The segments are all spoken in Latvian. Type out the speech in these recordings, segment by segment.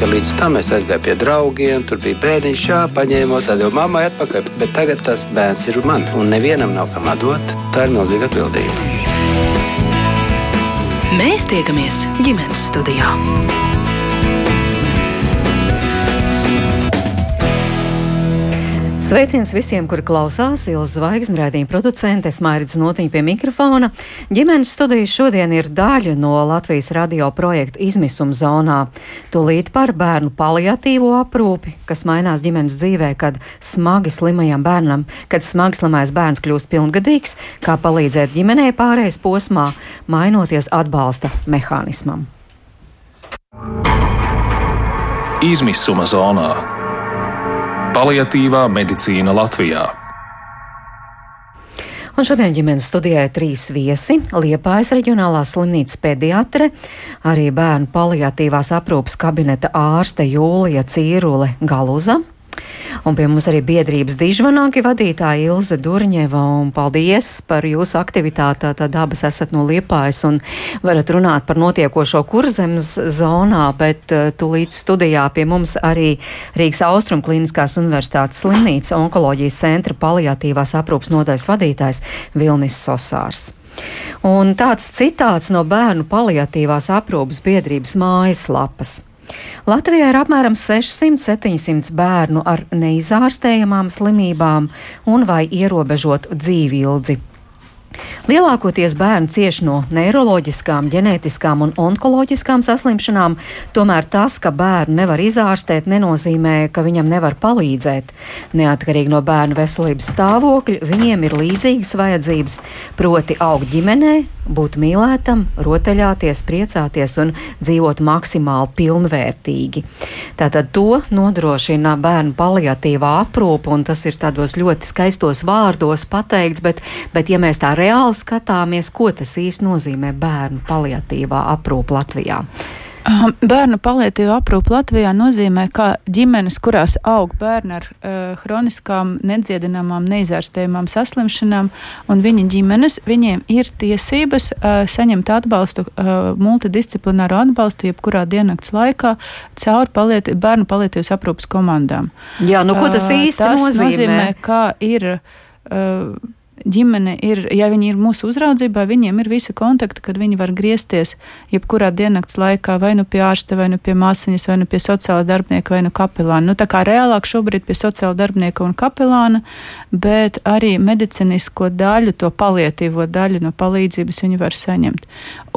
ka līdz tam es aizgāju pie draugiem, tur bija bērniņš, jā, paņēmos, tad jau mammai atpakaļ. Bet tagad tas bērns ir man, un nevienam nav kam atdot. Tā ir milzīga atbildība. Mēs tiekamies ģimenes studijā. Sveiciens visiem, kuri klausās. Ilza Zvaigznes raidījuma producente Smairidz Notiņa pie mikrofona. Ģimenes studijas šodien ir daļa no Latvijas radio projekta izmisuma zonā. Tūlīt par bērnu paliatīvo aprūpi, kas mainās ģimenes dzīvē, kad smagi slimajam bērnam, kad smagi slimais bērns kļūst pilngadīgs, kā palīdzēt ģimenei pārējais posmā, mainoties atbalsta mehānismam. Izmisuma zonā Paliatīvā medicīna Latvijā. Un šodien ģimenes studijā ir trīs viesi - Liepājas reģionālās slimnīcas pediatre, arī bērnu paliatīvās aprūpas kabineta ārste Jūlija Cīrule Galuza Un pie mums arī biedrības dižvanāki vadītāja Ilze Durņeva. Un paldies par jūsu aktivitāti. Tad abas esat no Liepājas un varat runāt par notiekošo kurzemes zonā, bet uh, tūlīt studijā pie mums arī Rīgas Austrum Kliniskās universitātes slimnīca onkoloģijas centra paliatīvās aprūpas nodaļas vadītājs Vilnis Sosārs. Un tāds citāts no bērnu paliatīvās aprūpas biedrības mājaslapas. Latvijā ir apmēram 600-700 bērnu ar neizārstējamām slimībām un vai ierobežot dzīvildzi. Lielākoties bērni cieš no neiroloģiskām, ģenētiskām un onkoloģiskām saslimšanām, tomēr tas, ka bērnu nevar izārstēt, nenozīmē, ka viņam nevar palīdzēt. Neatkarīgi no bērnu veselības stāvokļa, viņiem ir līdzīgas vajadzības, proti augt ģimenē, būt mīlētam, rotaļāties, priecāties un dzīvot maksimāli pilnvērtīgi. Tātad to nodrošina bērnu paliatīvā aprūpa, un tas ir tādos ļoti skaistos vārdos pateikts, bet, bet ja mēs tā reāli skatāmies, ko tas īsti nozīmē bērnu paliatīvā aprūpa Latvijā. Bērnu palietīva aprūpe Latvijā nozīmē, ka ģimenes, kurās aug bērni ar uh, hroniskām, nedziedināmām, neizārstējumām saslimšanām, un viņa ģimenes, viņiem ir tiesības uh, saņemt atbalstu, uh, multidisciplināru atbalstu, jebkurā diennakts laikā, caur palieti, bērnu palietīvas aprūpas komandām. Jā, nu ko tas īsti uh, tas nozīmē? nozīmē? Kā ir uh, ģimene ir, ja viņi ir mūsu uzraudzībā, viņiem ir visi kontakti, kad viņi var griezties jebkurā diennakts laikā vai nu pie ārsta, vai nu pie māsiņas, vai nu pie sociāla darbinieka, vai nu kapelāna. Nu, tā kā reālāk šobrīd pie sociāla darbinieka un kapelāna, bet arī medicīnisko daļu, to palietīvo daļu no palīdzības viņi var saņemt.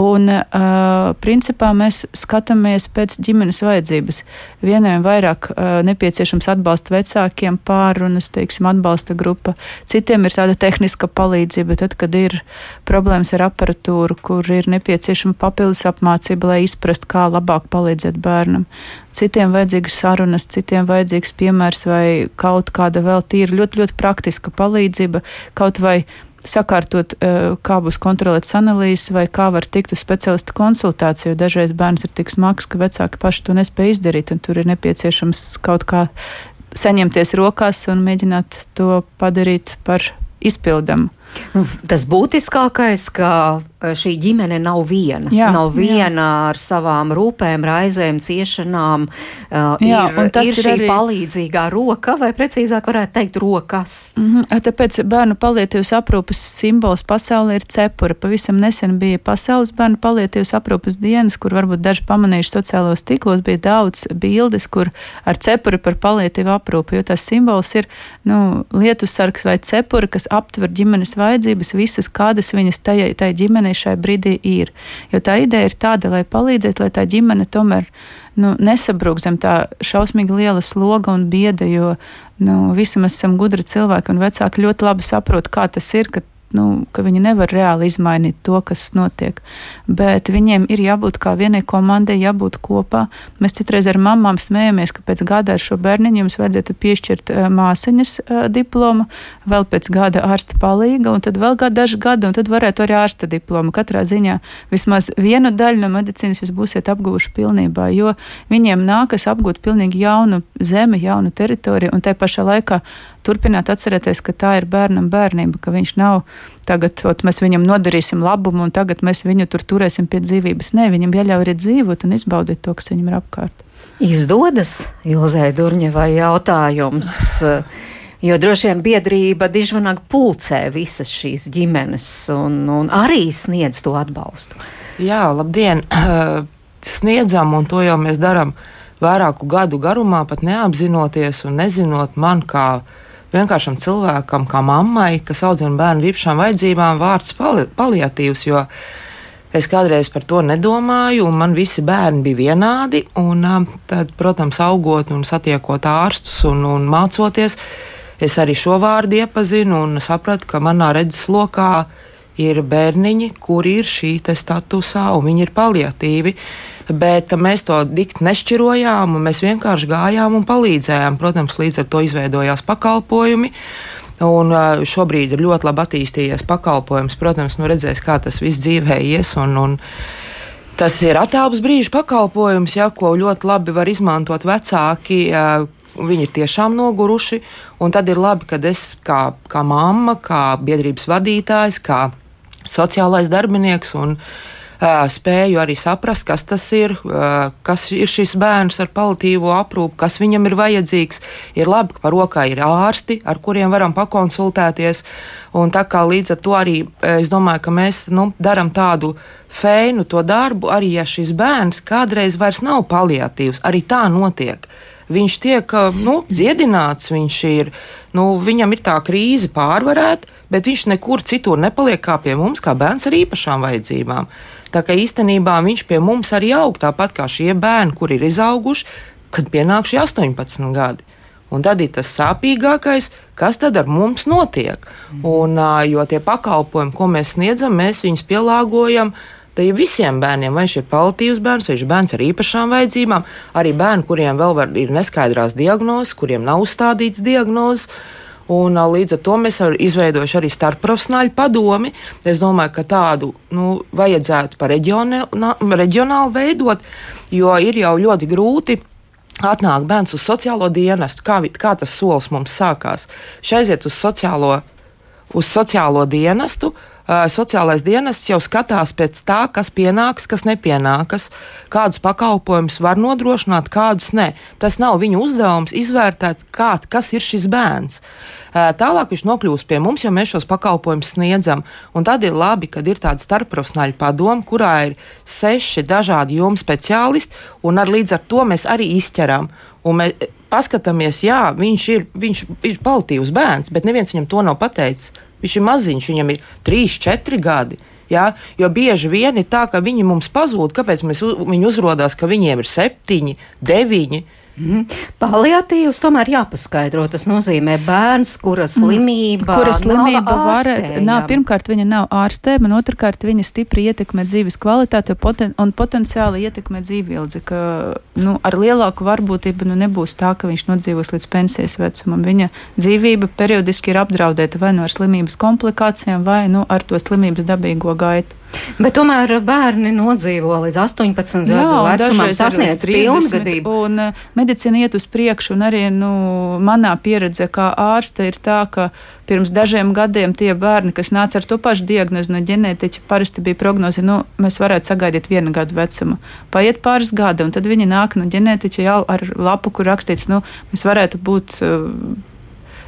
Un, uh, principā, mēs skatāmies pēc ģimenes vajadzības. Vieniem vairāk uh, nepieciešams atbalsta vecākiem, pārunas, teiksim, atbalsta grupa, citiem ir tāda tehniska tehniska palīdzība, tad, kad ir problēmas ar aparatūru, kur ir nepieciešama papildus apmācība, lai izprast, kā labāk palīdzēt bērnam. Citiem vajadzīgas sarunas, citiem vajadzīgs piemērs vai kaut kāda vēl tīra ļoti, ļoti praktiska palīdzība, kaut vai sakārtot, eh, kā būs kontrolētas analīzes, vai kā var tikt uz speciālistu konsultāciju, dažreiz bērns ir tik smags, ka vecāki paši to nespēja izdarīt, un tur ir nepieciešams kaut kā saņemties rokās un mēģināt to padarīt par izpildam. Nu, tas būtiskākais, ka šī ģimene nav viena. Jā, nav viena jā. ar savām rūpēm, raizēm, ciešanām. Uh, jā, ir, tas ir šī arī... palīdzīgā roka, vai precīzāk varētu teikt, rokas. Mm -hmm. Tāpēc bērnu palietīvas aprūpas simbols pasaulē ir cepura. Pavisam nesen bija pasaules bērnu palietīvas aprūpas dienas, kur varbūt daži pamanījuši sociālos tīklos, bija daudz bildes, kur ar cepuri par palietīvu aprūpu, jo tas simbols ir nu, lietusargs vai cepura, kas aptver ģimenes vajadzības, visas, kādas viņas tajai, tajai ģimenei šai brīdī ir. Jo tā ideja ir tāda, lai palīdzētu, lai tā ģimene tomēr nu, nesabrūk zem tā šausmīgi liela sloga un bieda, jo nu, visi mēs esam gudri cilvēki un vecāki ļoti labi saprot, kā tas ir, ka nu, ka viņi nevar reāli izmainīt to, kas notiek. Bet viņiem ir jābūt kā vienai komandai, jābūt kopā. Mēs citreiz ar mamām smējamies, ka pēc gada ar šo bērniņu jums vajadzētu piešķirt uh, māsiņas uh, diplomu, vēl pēc gada ārsta palīga, un tad vēl gada, daži gadi, un tad varētu arī ārsta diplomu. Katrā ziņā vismaz vienu daļu no medicīnas jūs būsiet apguvuši pilnībā, jo viņiem nākas apgūt pilnīgi jaunu zemi, jaunu teritoriju, un te pašā laikā turpināt atcerēties, ka tā ir bērnam bērnība, ka viņš nav tagad, ot, mēs viņam nodarīsim labumu un tagad mēs viņu tur turēsim pie dzīvības. Nē, viņam jāļauj arī dzīvot un izbaudīt to, kas viņam ir apkārt. Izdodas Ilzai Durņevai jautājums. Jo droši vien biedrība dižvanāk pulcē visas šīs ģimenes un, un arī sniedz to atbalstu. Jā, labdien! Sniedzam, un to jau mēs darām vairāku gadu garumā, pat neapzinoties un nezinot man kā vienkāršam cilvēkam, kā mammai, kas audzina bērnu īpašām vajadzībām, vārds pali paliatīvs. Es kādreiz par to nedomāju, un man visi bērni bija vienādi. Un, tad, protams, augot un satiekot ārstus un, un mācoties, es arī šo vārdu iepazinu un sapratu, ka manā redzeslokā ir bērniņi, kuri ir šī statusā, un viņi ir paliatīvi bet mēs to dikti nešķirojām, mēs vienkārši gājām un palīdzējām. Protams, līdz ar to izveidojās pakalpojumi. Un šobrīd ir ļoti labi attīstījies pakalpojums. Protams, nu redzēs, kā tas viss dzīvē ies. Un, un tas ir attēlus brīža pakalpojums, ja, ko ļoti labi var izmantot vecāki. Viņi ir tiešām noguruši, un tad ir labi, ka es kā, kā mamma, kā biedrības vadītājs, kā sociālais darbinieks un uh, spēju arī saprast, kas tas ir, kas ir šis bērns ar palitīvo aprūpu, kas viņam ir vajadzīgs. Ir labi, ka par rokā ir ārsti, ar kuriem varam pakonsultēties. Un tā kā līdz ar to arī es domāju, ka mēs nu, darām tādu feinu to darbu, arī ja šis bērns kādreiz vairs nav paliatīvs, arī tā notiek. Viņš tiek nu, dziedināts, viņš ir, nu, viņam ir tā krīze pārvarēta, bet viņš nekur citur nepaliek kā pie mums, kā bērns ar īpašām vajadzībām. Tā kā īstenībā viņš pie mums arī aug tāpat kā šie bērni, kur ir izauguši, kad pienāk šie 18 gadi. Un tad ir tas sāpīgākais, kas tad ar mums notiek. Un, jo tie pakalpojumi, ko mēs sniedzam, mēs viņus pielāgojam. Tā ir visiem bērniem, vai viņš ir paliatīvs bērns, vai viņš ir bērns ar īpašām vajadzībām, arī bērni, kuriem vēl var, ir neskaidrās diagnozes, kuriem nav uzstādīts diagnozes. Un, līdz ar to mēs esam izveidojuši arī starpprofesionāļu padomi. Es domāju, ka tādu nu, vajadzētu pa reģionāli veidot, jo ir jau ļoti grūti. Atnāk bērns uz sociālo dienestu. Kā, kā tas solis mums sākās? Šai aiziet uz sociālo, uz sociālo dienestu, uh, sociālais dienests jau skatās pēc tā, kas pienāks, kas nepienākas, kādus pakalpojumus var nodrošināt, kādus ne. Tas nav viņa uzdevums izvērtēt, kā, kas ir šis bērns. Tālāk viņš nokļūst pie mums, jo mēs šos pakalpojumus sniedzam. Un tad ir labi, kad ir tāda starpprofesionāla padoma, kurā ir seši dažādi jomu speciālisti, un ar līdz ar to mēs arī izķeram. Un mēs paskatāmies, jā, viņš ir, viņš ir kvalitīvs bērns, bet neviens viņam to nav pateicis. Viņš ir maziņš, viņam ir 3, 4 gadi. Ja? Jo bieži vien ir tā, ka viņi mums pazūd, kāpēc mēs, viņi uzrādās, ka viņiem ir 7, 9 Mm. Paliatīvs tomēr jāpaskaidro. Tas nozīmē bērns, kura mhm. slimība, kura slimība var būt. Pirmkārt, viņa nav ārstēma, un otrkārt, viņa stipri ietekmē dzīves kvalitāti poten, un potenciāli ietekmē dzīvildzi. Ka, nu, ar lielāku varbūtību nu, nebūs tā, ka viņš nodzīvos līdz pensijas vecumam. Viņa dzīvība periodiski ir apdraudēta vai nu ar slimības komplikācijām, vai nu, ar to slimības dabīgo gaitu. Bet tomēr bērni nodzīvo līdz 18 Jā, gadu vecumam, sasniedz pilngadību. Un uh, medicīna iet uz priekšu, un arī nu, manā pieredze kā ārste ir tā, ka pirms dažiem gadiem tie bērni, kas nāca ar to pašu diagnozi no ģenētiķa, parasti bija prognoze, nu, mēs varētu sagaidīt vienu gadu vecumu. Paiet pāris gadi, un tad viņi nāk no ģenētiķa jau ar lapu, kur rakstīts, nu, mēs varētu būt. Uh,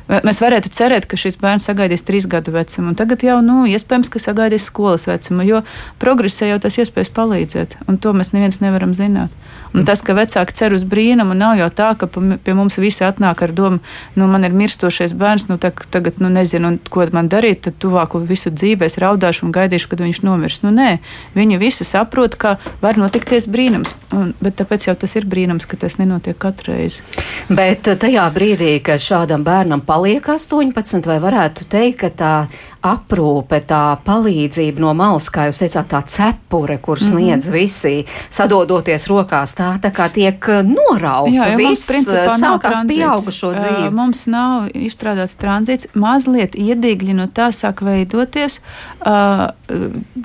Mēs varētu cerēt, ka šis bērns sagaidīs trīs gadu vecumu, un tagad jau, nu, iespējams, ka sagaidīs skolas vecumu, jo progresē jau tas iespējas palīdzēt, un to mēs neviens nevaram zināt. Un tas, ka vecāki cer uz brīnumu, nav jau tā, ka pie mums visi atnāk ar domu, nu, man ir mirstošais bērns, nu, tagad, nu, nezinu, ko man darīt, tad tuvāko visu dzīvē es raudāšu un gaidīšu, kad viņš nomirs. Nu, nē, viņi visi saprot, ka var notikties brīnums, un, bet tāpēc jau tas ir brīnums, ka tas nenotiek katru reizi. Bet tajā brīdī, kad šādam bērnam paliek 18, vai varētu teikt, ka tā aprūpe, tā palīdzība no malas, kā jūs teicāt, tā cepure, kur Mhm. sniedz mm -hmm. visi, sadodoties rokās, tā, tā kā tiek norauta. Jā, jo mums viss principā nav sākās tranzīts. pieaugušo dzīvi. Uh, Mums nav izstrādāts tranzīts. Mazliet iedīgļi no tā sāk veidoties. Uh,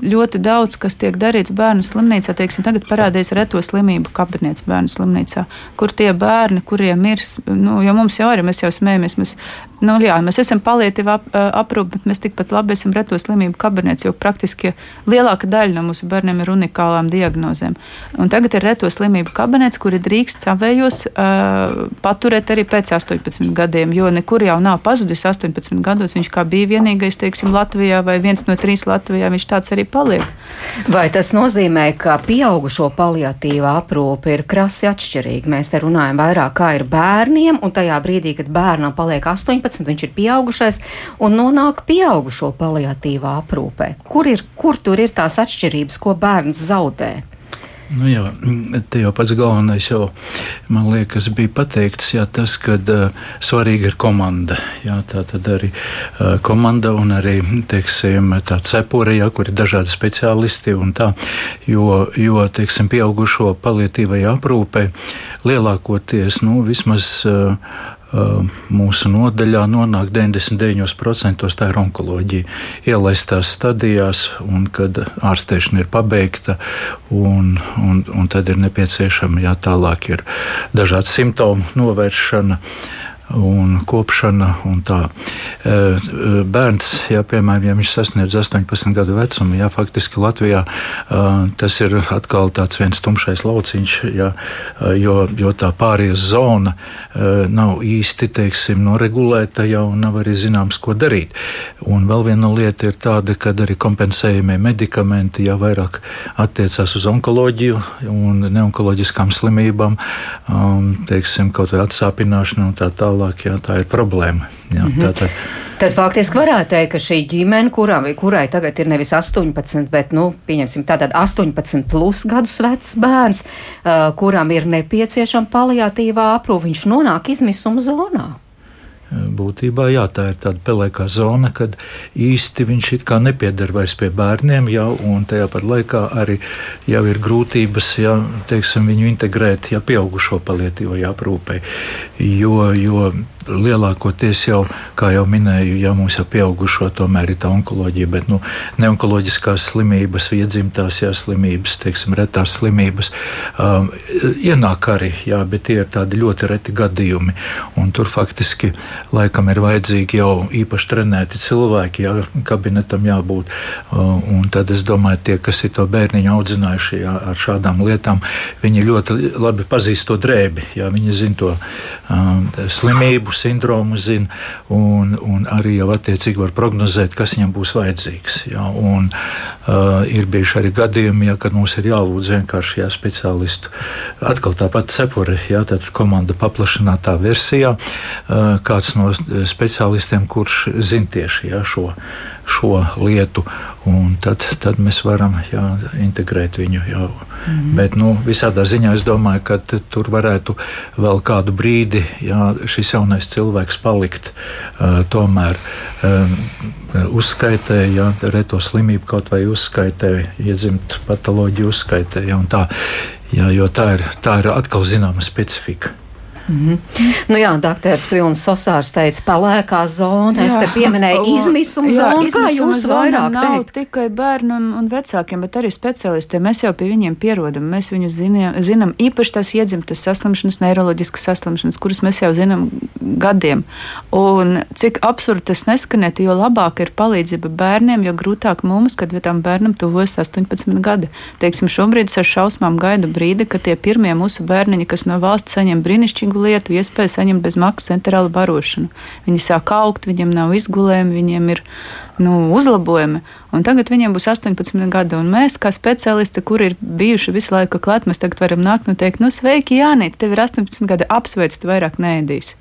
Ļoti daudz, kas tiek darīts bērnu slimnīcā, teiksim, tagad parādīs reto slimību kabinets bērnu slimnīcā, kur tie bērni, kuriem ir, nu, jo mums jau arī, mēs jau smējamies, mēs, nu, jā, mēs esam palietīva ap, aprūpe, bet mēs tikpat labi esam reto slimību kabinets, jo praktiski lielāka daļa no mūsu bērniem ir unikālām diagnozēm. Un tagad ir reto slimību kabinets, kuri drīkst savējos uh, paturēt arī pēc 18 gadiem, jo nekur jau nav pazudis 18 gados. Viņš kā bija vienīgais, teiksim, Latvijā vai viens no trīs Latvijā, viņš tāds arī paliek. Vai tas nozīmē, ka pieaugušo paliatīvā aprūpe ir krasi atšķirīga? Mēs te runājam vairāk kā ir bērniem, un tajā brīdī, kad bērnam paliek 18, viņš ir pieaugušais un nonāk pieaugušo paliatīvā aprūpē. Kur, ir, kur tur ir tās atšķirības, ko bērns zaudē? Nu jā, te jau pats galvenais jau, man liekas, bija pateikts, jā, tas, ka uh, svarīga ir komanda. Jā, tā tad arī uh, komanda un arī, teiksim, tā cepure, jā, kur ir dažādi speciālisti tā, jo, jo teiksim, pieaugušo palietīvai aprūpē lielākoties, nu, vismaz uh, mūsu nodaļā nonāk 99% tā ir onkoloģija. Ielaistās stadijās, un kad ārstēšana ir pabeigta, un, un, un tad ir nepieciešama jā, tālāk ir dažādu simptomu novēršana un kopšana. Un tā. Bērns, jā, piemēram, ja viņš sasniedz 18 gadu vecumu, jā, faktiski Latvijā tas ir atkal tāds viens tumšais lauciņš, jā, jo, jo tā pārējais zona nav īsti teiksim, noregulēta jau un nav arī zināms, ko darīt. Un vēl viena lieta ir tāda, ka arī kompensējumie medikamenti jau vairāk attiecās uz onkoloģiju un neonkoloģiskām slimībām, teiksim, kaut vai atsāpināšanu un tā tālāk, jā, tā ir problēma. Jā, mm -hmm. tā, tā. Tad faktiski varētu teikt, ka šī ģimene, kurā, kurai tagad ir nevis 18, bet, nu, pieņemsim, tātad 18 plus gadus vecs bērns, uh, kuram ir nepieciešama paliatīvā aprūpe, viņš nonāk izmisuma zonā. Būtībā jā, tā ir tāda pelēkā zona, kad īsti viņš it kā nepieder vairs pie bērniem, jau, un tajā pat laikā arī jau ir grūtības jā, teiksim, viņu integrēt ja, pieaugušo palietīvajā aprūpē. Jo, jo lielākoties jau, kā jau minēju, ja mums jau pieaugušo tomēr ir tā onkoloģija, bet nu, neonkoloģiskās slimības, iedzimtās jā, slimības, teiksim, retās slimības um, ienāk arī, jā, bet tie ir tādi ļoti reti gadījumi. Un tur faktiski laikam ir vajadzīgi jau īpaši trenēti cilvēki, jā, kabinetam jābūt. Uh, un tad es domāju, tie, kas ir to bērniņu audzinājuši jā, ar šādām lietām, viņi ļoti labi pazīst to drēbi, jā, viņi zina to um, slimību sindromu zina, un, un arī jau attiecīgi var prognozēt, kas viņam būs vajadzīgs. Ja, un, uh, ir bijuši arī gadījumi, ja, kad mums ir jālūdz vienkārši jā, speciālistu. Atkal tāpat cepure, ja, tad komanda paplašinātā versijā, uh, kāds no speciālistiem, kurš zina tieši ja, šo šo lietu, un tad, tad mēs varam jā, integrēt viņu. Jā. Mm -hmm. Bet nu, visādā ziņā es domāju, ka tur varētu vēl kādu brīdi jā, šis jaunais cilvēks palikt uh, tomēr. Um, Uzskaitē, ja reto slimību kaut vai uzskaitē, iedzimta patoloģija uzskaitē. Ja, tā, ja, jo tā ir, tā ir atkal zināma specifika. Mm -hmm. nu jā, doktors Vilnis Sosārs teica, pelēkā zona. Es te pieminēju izmisuma zonu. Kā jūs vairāk nav teikt? tikai bērnu un, vecākiem, bet arī specialistiem. Mēs jau pie viņiem pierodam. Mēs viņus zinām, zinām īpaši tās iedzimtas saslimšanas, neiroloģiskas saslimšanas, kuras mēs jau zinām gadiem. Un cik absurdi tas neskanētu, jo labāk ir palīdzība bērniem, jo grūtāk mums, kad tam bērnam tuvojas 18 gadi. Teiksim, šobrīd es ar šausmām gaidu brīdi, kad tie pirmie mūsu bērniņi, kas no valsts saņem brīnišķīgu lietu, iespēju saņemt bez maksas centrālu barošanu. Viņi sāk augt, viņiem nav izgulējumi, viņiem ir nu, uzlabojumi. Un tagad viņiem būs 18 gadi, un mēs, kā speciālisti, kuri ir bijuši visu laiku klāt, mēs tagad varam nākt un teikt, nu, sveiki, Jānīt, tev ir 18 gadi, apsveic, tu vairāk nēdīsi.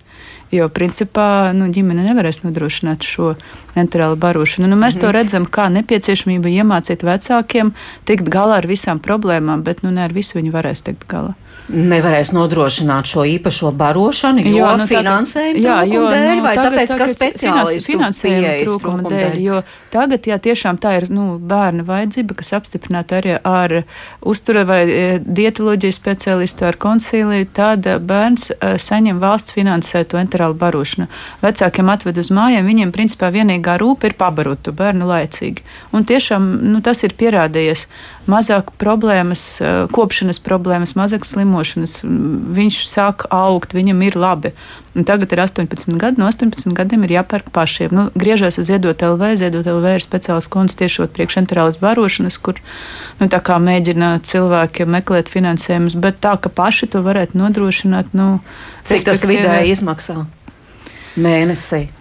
Jo, principā, nu, ģimene nevarēs nodrošināt šo enterālu barošanu. Nu, mēs mm. to redzam kā nepieciešamību iemācīt vecākiem tikt galā ar visām problēmām, bet nu, ne ar visu viņi varēs tikt galā. Nevarēs nodrošināt šo īpašo barošanu, jo, jo nu, finansējuma jā, jo, dēļ, nu, vai tagad, tāpēc, ka speciālistu finansējuma trūkuma dēļ, dēļ, jo tagad, jā, tiešām tā ir, nu, bērna vajadzība, kas apstiprināta arī ar uztura vai e, dietoloģijas speciālistu ar konsīliju, tad bērns e, saņem valsts finansēto enterālu barošanu. Vecākiem atved uz mājām, viņiem principā vienīgā rūpa ir pabarot to bērnu laicīgi. Un tiešām, nu, tas ir pierādījies mazāk problēmas, eh, kopšanas problēmas, mazāk slimošanas. Viņš sāk augt, viņam ir labi. Un tagad ir 18 gadi, no 18 gadiem ir jāpērk pašiem. Nu, griežās uz Ziedot LV, Ziedot LV ir speciāls konts tiešot priekšenterālas barošanas, kur nu, mēģina cilvēkiem meklēt finansējumus, bet tā, ka paši to varētu nodrošināt. Nu, Cik tas vidēji izmaksā mēnesī?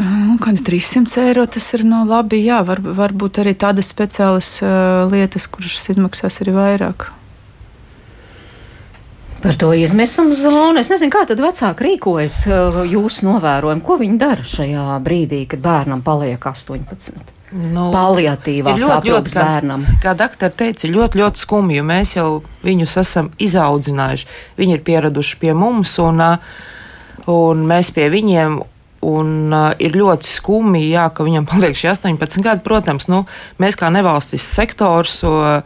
Nu, kad 300 eiro tas ir no nu, labi, jā, var, varbūt arī tādas speciālas uh, lietas, kuras izmaksās arī vairāk. Par to izmisumu zonu. Es nezinu, kā tad vecāki rīkojas jūsu novērojumu. Ko viņi dara šajā brīdī, kad bērnam paliek 18? Nu, Paliatīvā ļoti, bērnam. Kā, kā doktori teica, ļoti, ļoti skumji, jo mēs jau viņus esam izaudzinājuši. Viņi ir pieraduši pie mums un, un mēs pie viņiem. Un uh, ir ļoti skumji, jā, ka viņam paliek šie 18 gadi. Protams, nu, mēs kā nevalstisks sektors uh,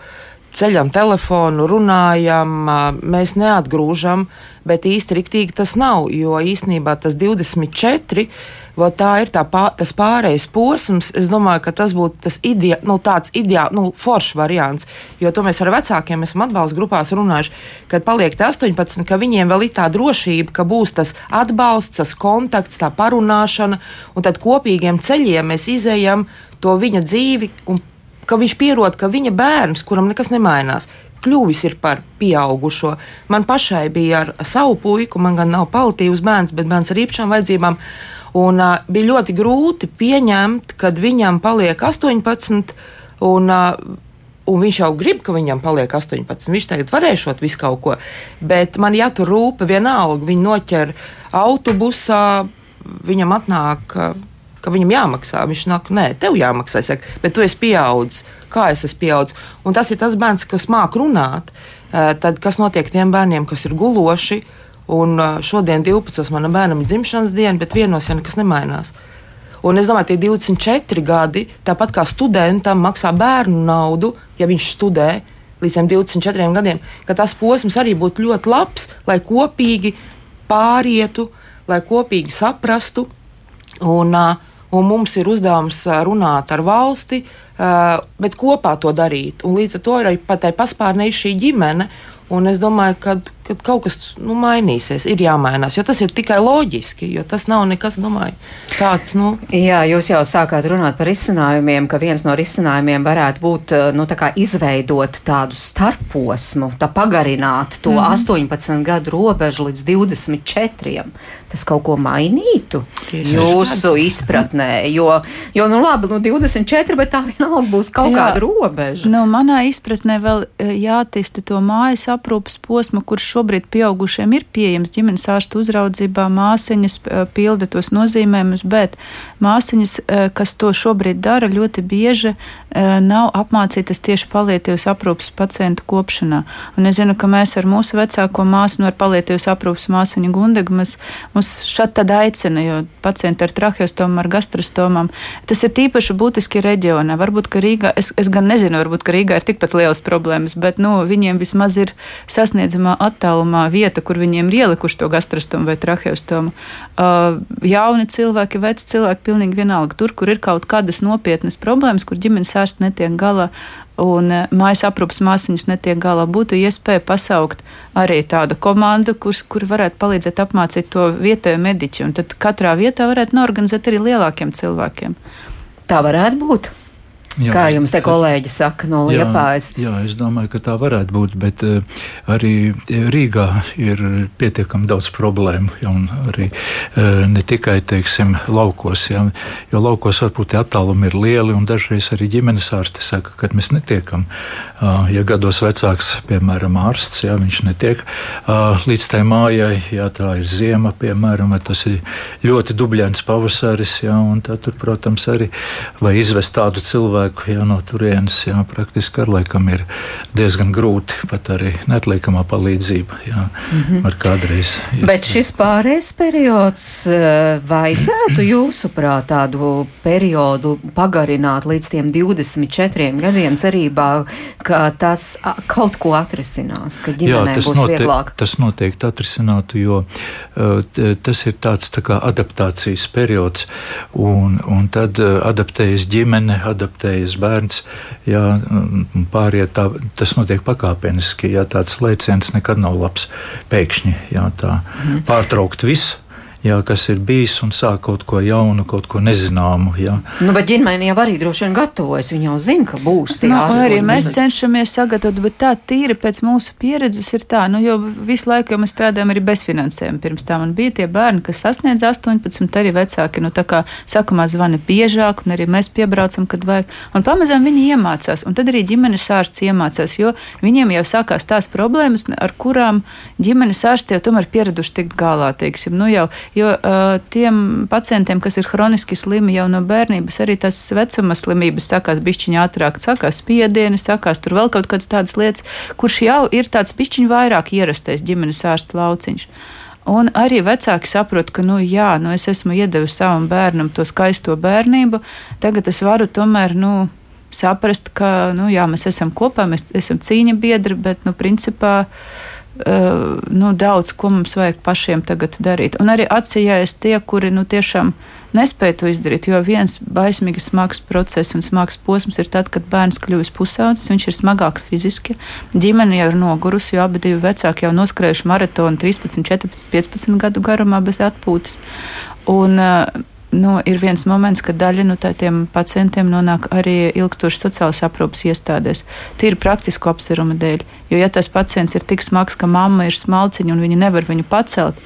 ceļam telefonu, runājam, uh, mēs neatgrūžam, bet īsti riktīgi tas nav. Jo īsnībā tas 24 Vai tā ir tā pā, tas pārējais posms. Es domāju, ka tas būtu tas idea, nu, tāds ideāls, nu, foršs variants. Jo to mēs ar vecākiem esam atbalsta grupās runājuši, kad paliek 18, ka viņiem vēl ir tā drošība, ka būs tas atbalsts, tas kontakts, tā parunāšana, un tad kopīgiem ceļiem mēs izējam to viņa dzīvi, un ka viņš pierod, ka viņa bērns, kuram nekas nemainās, kļuvis par pieaugušo. Man pašai bija ar savu puiku, man gan nav palitīvs bērns, bet bērns ar īpašām vajadzībām. Un, uh, bija ļoti grūti pieņemt, kad viņam paliek 18. Un, uh, Un viņš jau grib, ka viņam paliek 18. Viņš tagad varēšot visu kaut ko. Bet man jātur rūpe vienalga. Viņi noķer autobusā, viņam atnāk, ka viņam jāmaksā. Viņš nāk, nē, tev jāmaksā. Es saku, bet tu esi pieaudzis. Kā es esmu pieaudzis? Un tas ir tas bērns, kas māk runāt. Tad kas notiek tiem bērniem, kas ir guloši? Un šodien 12. manam bērnam ir dzimšanas diena, bet vienos jau nekas nemainās. Un es domāju, tie 24 gadi, tāpat kā studentam maksā bērnu naudu, ja viņš studē līdz 24 gadiem, ka tas posms arī būtu ļoti labs, lai kopīgi pārietu, lai kopīgi saprastu. Un, un mums ir uzdevums runāt ar valsti, bet kopā to darīt. Un līdz ar to ir arī tai paspārnē šī ģimene. Un es domāju, ka kad kaut kas nu, mainīsies, ir jāmainās. Jo tas ir tikai loģiski, jo tas nav nekas domāju, tāds. Nu. Jā, jūs jau sākāt runāt par risinājumiem, ka viens no risinājumiem varētu būt eh, nu, tā izveidot tādu starposmu, tā pagarināt to mm -hmm. 18 gadu robežu līdz 24. Tas kaut ko mainītu Tieši jūsu izpratnē. Jo, jo, nu labi, nu 24, bet tā vienalga būs kaut Jā, kāda robeža. Nu, manā izpratnē vēl eh, jātīsta to mājas aprūpas posmu, kurš šobrīd pieaugušiem ir pieejams ģimenes ārsta uzraudzībā, māsiņas eh, pilda tos nozīmējumus, bet māsiņas, eh, kas to šobrīd dara, ļoti bieži nav apmācītas tieši palietīvas aprūpas pacientu kopšanā. Un es zinu, ka mēs ar mūsu vecāko māsu, nu, ar palietīvas aprūpas māsiņu Gundegu, mēs, mums šat tad aicina, jo pacienti ar traheostomu, ar gastrostomām, tas ir tīpaši būtiski reģionā. Varbūt, ka Rīgā, es, es gan nezinu, varbūt, ka Rīgā ir tikpat lielas problēmas, bet, nu, viņiem vismaz ir sasniedzamā attālumā vieta, kur viņiem ir ielikuši to gastrostomu vai traheostomu. Uh, jauni cilvēki, veci cilvēki, pilnīgi vienalga. Tur, kur ir kaut kādas nopietnas problēmas, kur ģimenes ārsts netiek galā, un uh, mājas aprūpas māsīņas netiek galā, būtu iespēja pasaukt arī tādu komandu, kur, kur varētu palīdzēt apmācīt to vietējo mediķi. Un tad katrā vietā varētu norganizēt arī lielākiem cilvēkiem. Tā varētu būt. Jā, Kā jums te kolēģi saka no Liepājas? Jā, jā, es domāju, ka tā varētu būt, bet uh, arī Rīgā ir pietiekami daudz problēmu, ja, arī uh, ne tikai, teiksim, laukos, ja, jo laukos varbūt attālumi ir lieli, un dažreiz arī ģimenes ārsti saka, ka mēs netiekam Ja gados vecāks, piemēram, ārsts, jā, viņš netiek līdz tai mājai, ja tā ir ziema, piemēram, vai tas ir ļoti dubļains pavasaris, jā, un tad, tur, protams, arī vai izvest tādu cilvēku jā, no turienes, jā, praktiski ar laikam ir diezgan grūti, pat arī neatliekamā palīdzība, jā, mm -hmm. var kādreiz. Iespēj. Bet šis pārējais periods vajadzētu jūsuprāt tādu periodu pagarināt līdz tiem 24 gadiem cerībā, ka tas kaut ko atrisinās, ka ģimenei Jā, būs notiek, vieglāk. Tas noteikti atrisinātu, jo uh, tas ir tāds tā kā adaptācijas periods, un, un tad uh, adaptējas ģimene, adaptējas bērns, jā, pāriet tā, tas notiek pakāpeniski, jā, tāds lēciens nekad nav labs pēkšņi, jā, tā mm. pārtraukt visu jā, kas ir bijis un sāk kaut ko jaunu, kaut ko nezināmu. Jā. Nu, bet ģimene jau arī droši vien gatavojas. Viņa jau zina, ka būs tie nu, arī mēs cenšamies sagatavot, bet tā tīri pēc mūsu pieredzes ir tā, nu, jo visu laiku jau mēs strādājam arī bez finansējuma. Pirms tam man bija tie bērni, kas sasniedz 18, arī vecāki, nu, tā kā sākumā zvana biežāk, un arī mēs piebraucam, kad vajag. Un pamazām viņi iemācās, un tad arī ģimenes ārsts iemācās, jo viņiem jau sākās tās problēmas, ar kurām ģimenes ārsti jau tomēr pieraduši tikt galā, teiksim, nu jau Jo uh, tiem pacientiem, kas ir hroniski slimi jau no bērnības, arī tas vecuma slimības sākās bišķiņā ātrāk, sākās spiedieni, sākās tur vēl kaut kādas tādas lietas, kurš jau ir tāds bišķiņ vairāk ierastais ģimenes ārsta lauciņš. Un arī vecāki saprot, ka, nu, jā, nu, es esmu iedevis savam bērnam to skaisto bērnību, tagad es varu tomēr, nu, saprast, ka, nu, jā, mēs esam kopā, mēs esam cīņa biedri, bet, nu, principā, uh, nu, daudz ko mums vajag pašiem tagad darīt. Un arī atsijājas tie, kuri nu, tiešām nespēja to izdarīt. Jo viens baismīgi smags process un smags posms ir tad, kad bērns kļūst pusaudzis, viņš ir smagāks fiziski, ģimene jau ir nogurusi, jo abi divi vecāki jau noskrējuši maratonu 13, 14, 15 gadu garumā bez atpūtas. Un, uh, nu, ir viens moments, kad daļa no nu, tiem pacientiem nonāk arī ilgstoši sociālās aprūpas iestādēs. Tīri praktisku apsvērumu dēļ. Jo, ja tas pacients ir tik smags, ka mamma ir smalciņa un viņa nevar viņu pacelt,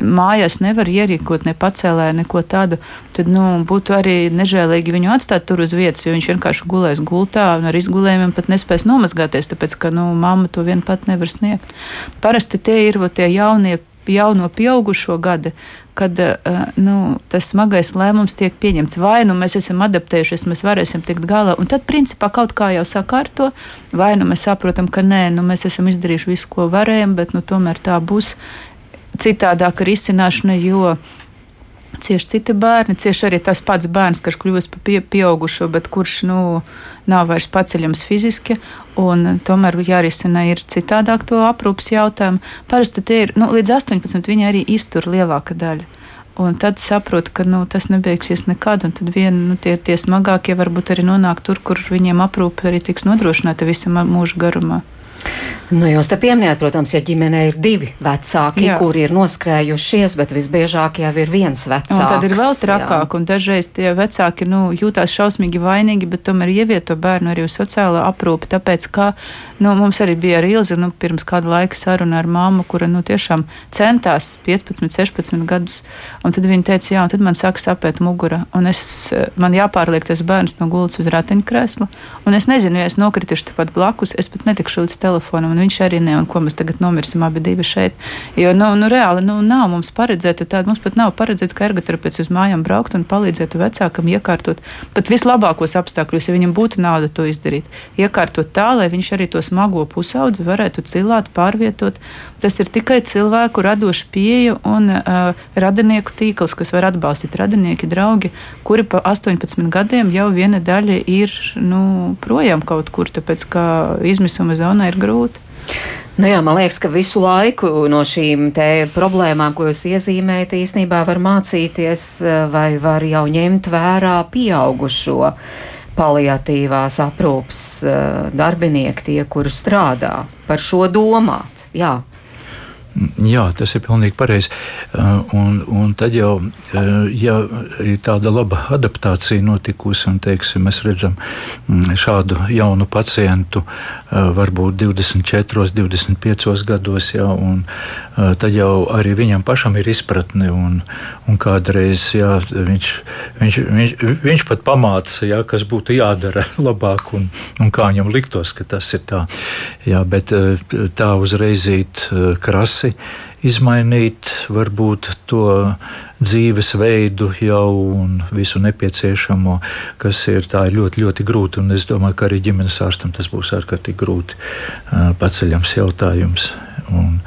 mājās nevar ierīkot ne pacēlēju, neko tādu, tad nu, būtu arī nežēlīgi viņu atstāt tur uz vietas, jo viņš vienkārši gulēs gultā un ar izgulējumiem pat nespēs nomazgāties, tāpēc ka nu, mamma to vien pat nevar sniegt. Parasti tie ir tie jaunie jauno pieaugušo gadi, kad uh, nu, tas smagais lēmums tiek pieņemts. Vai nu mēs esam adaptējušies, mēs varēsim tikt galā, un tad principā kaut kā jau sakārto, vai nu mēs saprotam, ka nē, nu, mēs esam izdarījuši visu, ko varējām, bet nu, tomēr tā būs citādāka risināšana, jo cieši citi bērni, cieši arī tas pats bērns, kas kļūst par pie, pieaugušo, bet kurš nu, nav vairs paceļams fiziski, tomēr jārisina ir citādāk to aprūpas jautājumu. Parasti tie ir nu, līdz 18, viņi arī iztur lielāka daļa. Un tad saprot, ka nu, tas nebeigsies nekad, tad vien nu, tie, tie smagākie varbūt arī nonāk tur, kur viņiem aprūpe arī tiks nodrošināta visa mūža garumā. Nu, jūs te pieminējat, protams, ja ģimenē ir divi vecāki, jā. kuri ir noskrējušies, bet visbiežāk jau ir viens vecāks. Un tad ir vēl trakāk, jā. un dažreiz tie vecāki nu, jūtās šausmīgi vainīgi, bet tomēr ievieto bērnu arī uz sociālo aprūpi, tāpēc, ka nu, mums arī bija ar Ilzi nu, pirms kāda laika saruna ar māmu, kura nu, tiešām centās 15, 16 gadus, un tad viņa teica, jā, un tad man sāk sapēt mugura, un es, man jāpārliek tas bērns no gultas uz ratiņkrēsla, un es nezinu, ja es nokritīšu tepat blakus, es pat netikšu līdz telefonam un viņš arī ne, un ko mēs tagad nomirsim abi divi šeit. Jo, nu, nu reāli, nu, nav mums paredzēta tāda, mums pat nav paredzēts, ka ergoterapeits uz mājām braukt un palīdzētu vecākam iekārtot pat vislabākos apstākļos, ja viņam būtu nauda to izdarīt. Iekārtot tā, lai viņš arī to smago pusaudzi varētu cilāt, pārvietot. Tas ir tikai cilvēku radoša pieeja un uh, radinieku tīkls, kas var atbalstīt radinieki, draugi, kuri pa 18 gadiem jau viena daļa ir nu, projām kaut kur, tāpēc ka izmisuma zonā ir grūti. Nu jā, man liekas, ka visu laiku no šīm problēmām, ko jūs iezīmējat, īstenībā var mācīties vai var jau ņemt vērā pieaugušo paliatīvās aprūpas darbinieki, tie, kuri strādā par šo domāt. Jā. Jā, tas ir pilnīgi pareizi. Uh, un, un tad jau, uh, ja ir tāda laba adaptācija notikusi, un teiksim, mēs redzam mm, šādu jaunu pacientu, uh, varbūt 24, 25 gados, jā, un tad jau arī viņam pašam ir izpratne, un, un kādreiz jā, viņš, viņš, viņš, viņš pat pamāca, jā, kas būtu jādara labāk, un, un kā viņam liktos, ka tas ir tā. Jā, bet tā uzreizīt krasi izmainīt varbūt to dzīvesveidu jau un visu nepieciešamo, kas ir, ir ļoti, ļoti grūti. Un es domāju, ka arī ģimenes ārstam tas būs ārkārtīgi grūti paceļams jautājums. Un,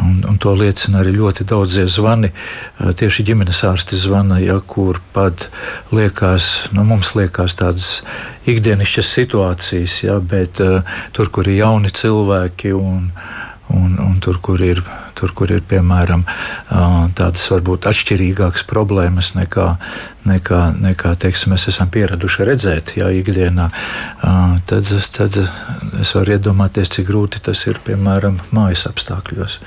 Un, un to liecina arī ļoti daudzie zvani. Tieši ģimenes ārsti zvana, ja, kur pat liekas, nu, mums liekas tādas ikdienišķas situācijas, ja, bet uh, tur, kur ir jauni cilvēki un, un, un tur, kur ir tur, kur ir piemēram tādas varbūt atšķirīgākas problēmas nekā, nekā, nekā teiksim, mēs esam pieraduši redzēt jā, ikdienā, tad, tad es varu iedomāties, cik grūti tas ir piemēram mājas apstākļos.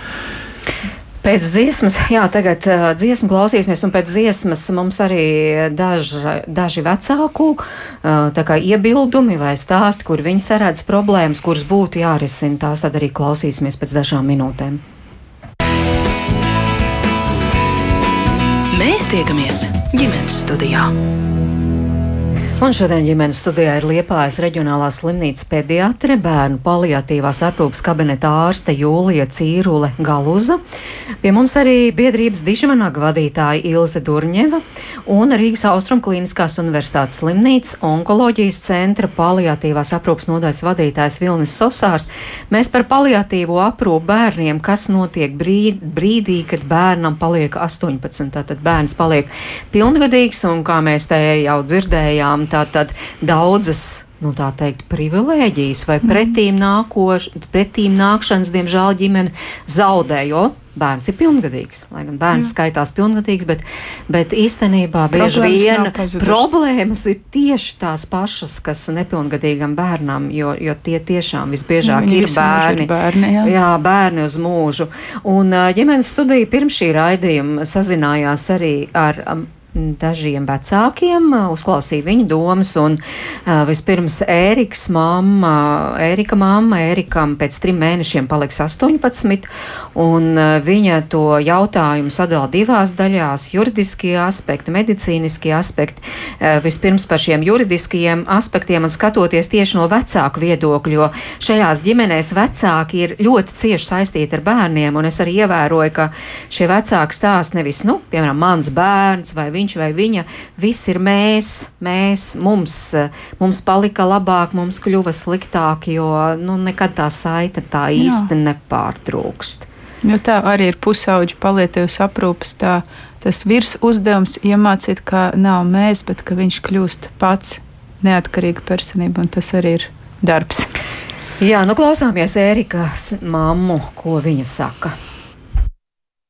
Pēc dziesmas, jā, tagad uh, dziesmu klausīsimies, un pēc dziesmas mums arī daži, daži vecāku uh, iebildumi vai stāsti, kur viņi saredz problēmas, kuras būtu jārisina. Tās tad arī klausīsimies pēc dažām minūtēm. Mēs tiekamies ģimenes studijā. Un šodien ģimenes studijā ir Liepājas reģionālās slimnīcas pediatre, bērnu paliatīvās aprūpas kabineta ārste Jūlija Cīrule Galuza. Pie mums arī biedrības Dižvanaga vadītāja Ilze Durņeva un Rīgas Austrumklīniskās universitātes slimnīcas onkoloģijas centra paliatīvās aprūpas nodaļas vadītājs Vilnis Sosārs. Mēs par paliatīvo aprūpu bērniem, kas notiek brīd, brīdī, kad bērnam paliek 18, tātad bērns paliek pilngadīgs un kā mēs te jau dzirdējām, tātad daudzas nu, tā teikt, privilēģijas vai mhm. pretīm, nākoš, pretīm nākšanas, diemžēl, ģimene zaudē, jo bērns ir pilngadīgs. Lai gan bērns Jā. skaitās pilngadīgs, bet, bet īstenībā bieži vien problēmas ir tieši tās pašas, kas nepilngadīgam bērnam, jo, jo tie tiešām visbiežāk jā, ir bērni. Ir bērni jā. jā, bērni uz mūžu. Un ģimenes studija pirms šī raidījuma sazinājās arī ar. Um, dažiem vecākiem, uzklausīja viņu domas, un uh, vispirms Ēriks mamma, Ērika mamma, Ērikam pēc trim mēnešiem paliks 18, un uh, viņa to jautājumu sadala divās daļās - juridiskie aspekti, medicīniskie aspekti. Uh, vispirms par šiem juridiskajiem aspektiem un skatoties tieši no vecāku viedokļu, jo šajās ģimenēs vecāki ir ļoti cieši saistīti ar bērniem, un es arī ievēroju, ka šie vecāki stāsta nevis, nu, piemēram, mans bērns vai viņš vai viņa, viss ir mēs, mēs, mums, mums palika labāk, mums kļuva sliktāk, jo nu, nekad tā saita tā īsti Jā. nepārtrūkst. Jo tā arī ir pusauģa palietīvas aprūpes. Tā, tas virs uzdevums iemācīt, ka nav mēs, bet ka viņš kļūst pats neatkarīga personība, un tas arī ir darbs. Jā, nu klausāmies Ērikas mammu, ko viņa saka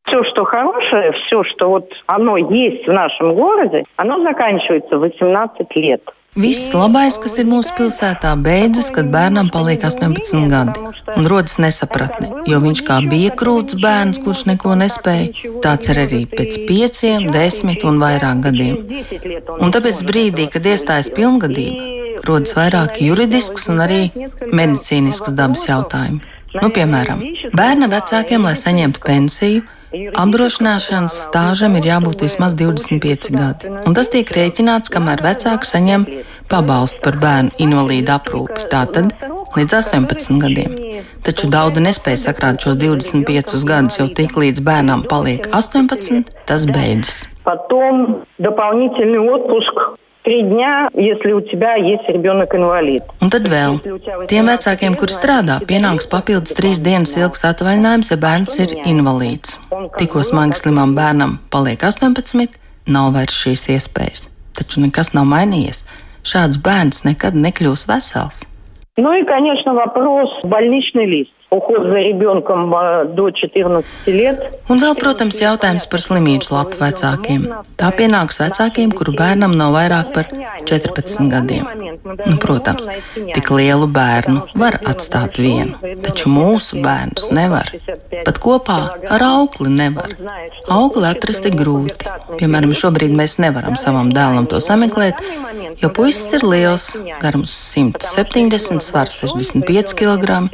все, что хорошее, все, что вот оно есть в нашем городе, оно заканчивается в 18 лет. Viss labais, kas ir mūsu pilsētā, beidzas, kad bērnam paliek 18 gadi. Un rodas nesapratne, jo viņš kā bija krūts bērns, kurš neko nespēja, tāds ir arī pēc pieciem, desmit un vairāk gadiem. Un tāpēc brīdī, kad iestājas pilngadība, rodas vairāk juridisks un arī medicīnisks dabas jautājumi. Nu, piemēram, bērna vecākiem, lai saņemtu pensiju, Apdrošināšanas stāžam ir jābūt vismaz 25 gadi, un tas tiek rēķināts, kamēr vecāks saņem pabalstu par bērnu invalīdu aprūpi, tātad līdz 18 gadiem. Taču daudzi nespēja sakrāt šos 25 gadus, jo tik līdz bērnam paliek 18, tas beidzas. Потом дополнительный отпуск Три дня, если у тебя есть ребенок инвалид. Un tad vēl. Tiem vecākiem, kuri strādā, pienāks papildus trīs dienas ilgs atvaļinājums, ja bērns ir invalīds. Tikko smagi slimam bērnam paliek 18, nav vairs šīs iespējas. Taču nekas nav mainījies. Šāds bērns nekad nekļūs vesels. Ну и, конечно, вопрос больничный лист. Уход за ребенком до 14 лет. Un vēl, protams, jautājums par slimības lapu vecākiem. Tā pienāks vecākiem, kuru bērnam nav vairāk par 14 gadiem. Nu, protams, tik lielu bērnu var atstāt vienu, taču mūsu bērnus nevar. Pat kopā ar aukli nevar. Aukli atrast ir grūti. Piemēram, šobrīd mēs nevaram savam dēlam to sameklēt, jo puisis ir liels, garums 170, svars 65 kg.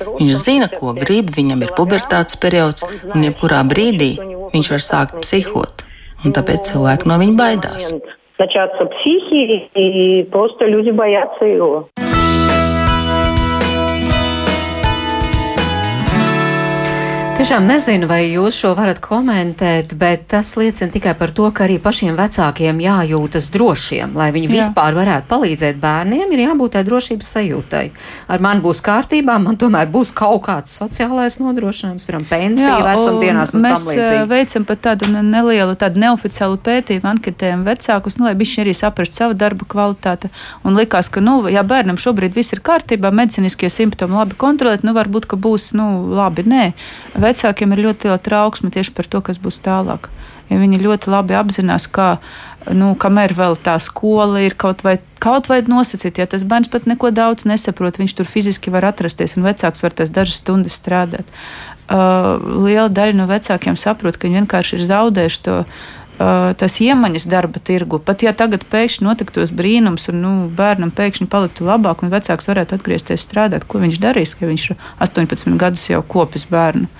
Viņš zina, ko grib, viņam ir pubertātes periods, un jebkurā brīdī viņš var sākt psihot. Un tāpēc cilvēki no viņa baidās. начаться психи, и просто люди боятся его. Tiešām nezinu, vai jūs šo varat komentēt, bet tas liecina tikai par to, ka arī pašiem vecākiem jājūtas drošiem. Lai viņi Jā. vispār varētu palīdzēt bērniem, ir jābūt tai drošības sajūtai. Ar mani būs kārtībā, man tomēr būs kaut kāds sociālais nodrošinājums, piemēram, pensija, vecumdienās mēs veicam pat tādu nelielu, tādu neoficiālu pētījumu, anketējam vecākus, nu, lai viņi arī saprast savu darbu kvalitāti. Un likās, ka, nu, ja bērnam šobrīd viss ir kārtībā, medicīniskie simptomi labi kontrolēt, nu, varbūt, ka būs, nu, labi, nē vecākiem ir ļoti liela trauksme tieši par to, kas būs tālāk. Ja viņi ļoti labi apzinās, ka, nu, kamēr vēl tā skola ir kaut vai, kaut vai nosacīta, ja tas bērns pat neko daudz nesaprot, viņš tur fiziski var atrasties un vecāks var tās dažas stundas strādāt. Uh, liela daļa no vecākiem saprot, ka viņi vienkārši ir zaudējuši to tas iemaņas darba tirgu. Pat ja tagad pēkšņi notiktos brīnums, un nu, bērnam pēkšņi paliktu labāk, un vecāks varētu atgriezties strādāt, ko viņš darīs, ka viņš ir 18 gadus jau kopis bērnu.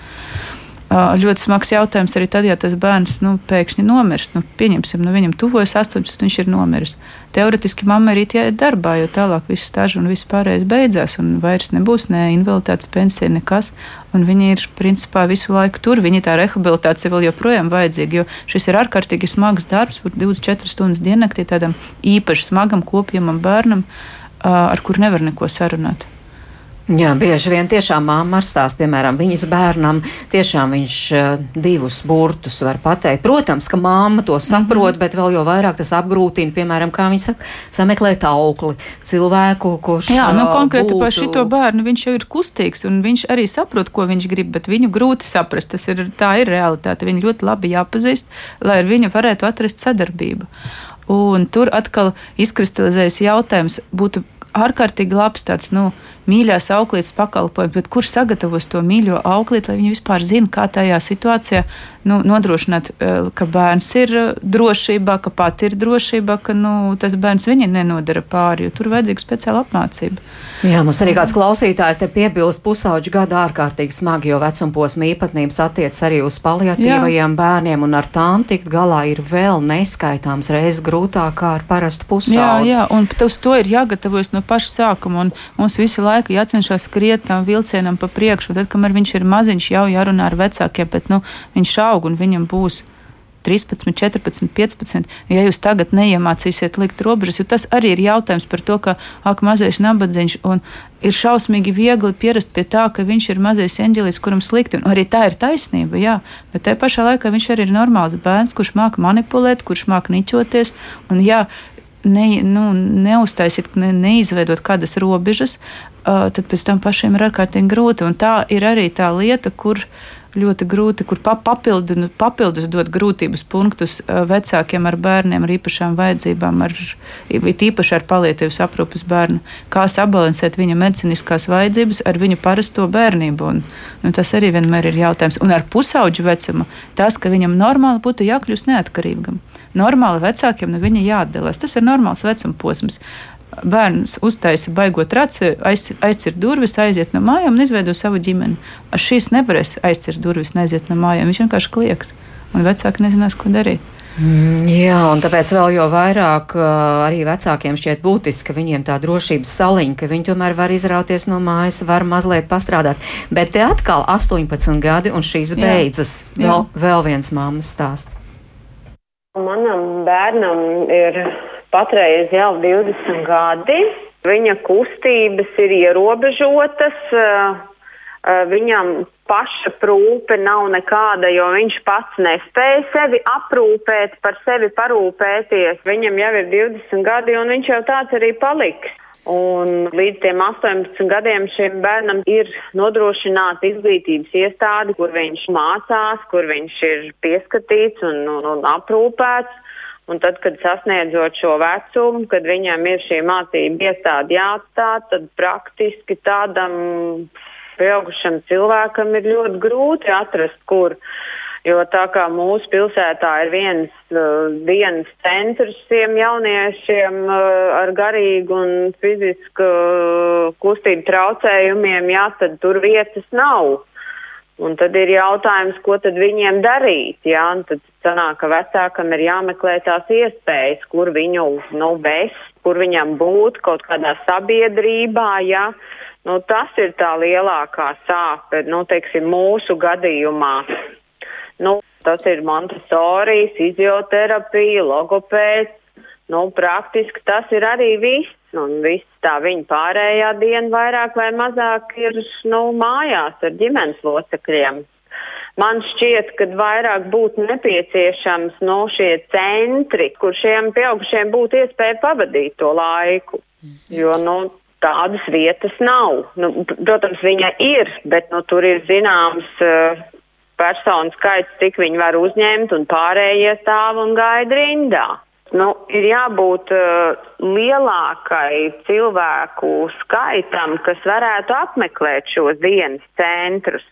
Ļoti smags jautājums arī tad, ja tas bērns nu, pēkšņi nomirst. Nu, pieņemsim, nu, viņam tuvojas 18, viņš ir nomiris. Teoretiski mamma arī iet darbā, jo tālāk viss stāžu un viss pārējais beidzās, un vairs nebūs ne invaliditātes pensija, nekas. Un viņi ir principā visu laiku tur. Viņa tā rehabilitācija vēl joprojām vajadzīga, jo šis ir ārkārtīgi smags darbs, 24 stundas diennaktī tādam īpaši smagam kopjamam bērnam, ar kur nevar neko sarunāt. Jā, bieži vien tiešām māma ar stāst, piemēram, viņas bērnam tiešām viņš uh, divus burtus var pateikt. Protams, ka māma to saprot, mm -hmm. bet vēl jau vairāk tas apgrūtina, piemēram, kā viņa saka, sameklēt aukli, cilvēku, kurš. Jā, nu konkrēti būtu... par šito bērnu viņš jau ir kustīgs un viņš arī saprot, ko viņš grib, bet viņu grūti saprast. Tas ir, tā ir realitāte. Viņu ļoti labi jāpazīst, lai ar viņu varētu atrast sadarbību. Un tur atkal izkristalizējas jautājums, būtu ārkārtīgi labs tāds, nu, mīļās auklītes pakalpojums, bet kurš sagatavos to mīļo auklīti, lai viņi vispār zina, kā tajā situācijā nu, nodrošināt, eh, ka bērns ir eh, drošībā, ka pati ir drošībā, ka nu, tas bērns viņa nenodara pāri, jo tur vajadzīga speciāla apmācība. Jā, mums arī kāds klausītājs te piebilst pusauģu gadu ārkārtīgi smagi, jo vecumposma īpatnības attiec arī uz paliatīvajiem Jā. bērniem, un ar tām tikt galā ir vēl neskaitāms reizes grūtāk kā ar parastu pusauģi. Jā, jā, un uz to ir jāgatavojas no paša sākuma, un mums visu laiku jācenšas skriet tam vilcienam pa priekšu, tad, kamēr viņš ir maziņš, jau jārunā ar vecākiem, bet, nu, viņš šā aug un viņam būs 13, 14, 15. Ja jūs tagad neiemācīsiet likt robežas, jo tas arī ir jautājums par to, ka ak, mazais nabadzīgs un ir šausmīgi viegli pierast pie tā, ka viņš ir mazais eņģelis, kuram slikti. Un arī tā ir taisnība, jā, bet tajā pašā laikā viņš arī ir normāls bērns, kurš māca manipulēt, kurš māca niķoties. Un, jā, ne, nu, neuztaisīt, ne, neizveidot kādas robežas, uh, tad pēc tam pašiem ir ārkārtīgi grūti. Un tā ir arī tā lieta, kur uh, ļoti grūti, kur papildu, nu, papildus dot grūtības punktus vecākiem ar bērniem ar īpašām vajadzībām, ar, īpaši ar palietīvas aprūpas bērnu. Kā sabalansēt viņa medicīniskās vajadzības ar viņu parasto bērnību. Un, nu, tas arī vienmēr ir jautājums. Un ar pusauģu vecumu tas, ka viņam normāli būtu jākļūst neatkarīgam. Normāli vecākiem no viņa jāatdalās. Tas ir normāls vecuma posms bērns uztaisa baigot raci, aiz, aizcir durvis, aiziet no mājām un izveido savu ģimeni. Ar šīs nevarēs aizcirt durvis un aiziet no mājām. Viņš vienkārši klieks, un vecāki nezinās, ko darīt. Mm, jā, un tāpēc vēl jau vairāk uh, arī vecākiem šķiet būtiski, ka viņiem tā drošības saliņa, ka viņi tomēr var izrauties no mājas, var mazliet pastrādāt. Bet te atkal 18 gadi un šīs jā, beidzas. Jā. Vēl, vēl viens mammas stāsts. Manam bērnam ir patreiz jau 20 gadi. Viņa kustības ir ierobežotas, eh, eh, viņam paša prūpe nav nekāda, jo viņš pats nespēja sevi aprūpēt, par sevi parūpēties. Viņam jau ir 20 gadi, un viņš jau tāds arī paliks. Un līdz tiem 18 gadiem šim bērnam ir nodrošināta izglītības iestāde, kur viņš mācās, kur viņš ir pieskatīts un, un, un aprūpēts. Un tad, kad sasniedzot šo vecumu, kad viņam ir šī mācība iestāde jāatstāj, tad praktiski tādam pieaugušam cilvēkam ir ļoti grūti atrast, kur. Jo tā kā mūsu pilsētā ir viens uh, dienas centrs tiem jauniešiem uh, ar garīgu un fizisku uh, kustību traucējumiem, jā, tad tur vietas nav. Un tad ir jautājums, ko tad viņiem darīt. Jā? Un tad sanāk, ka vecākam ir jāmeklē tās iespējas, kur viņu nu, vest, kur viņam būt kaut kādā sabiedrībā. Jā? Nu, tas ir tā lielākā sāpe, nu, teiksim, mūsu gadījumā. Nu, tas ir Montesori, fizioterapija, logopēds. Nu, praktiski tas ir arī viss. Un viss tā viņa pārējā diena vairāk vai mazāk ir nu, mājās ar ģimenes locekļiem. Man šķiet, ka vairāk būtu nepieciešams no nu, šie centri, kur šiem pieaugušiem būtu iespēja pavadīt to laiku. Jo, nu, tādas vietas nav. Nu, protams, viņa ir, bet nu, tur ir zināms uh, personu skaits, cik viņi var uzņemt, un pārējie stāv un gaida rindā. Nu, ir jābūt uh, lielākai cilvēku skaitam, kas varētu apmeklēt šos dienas centrus.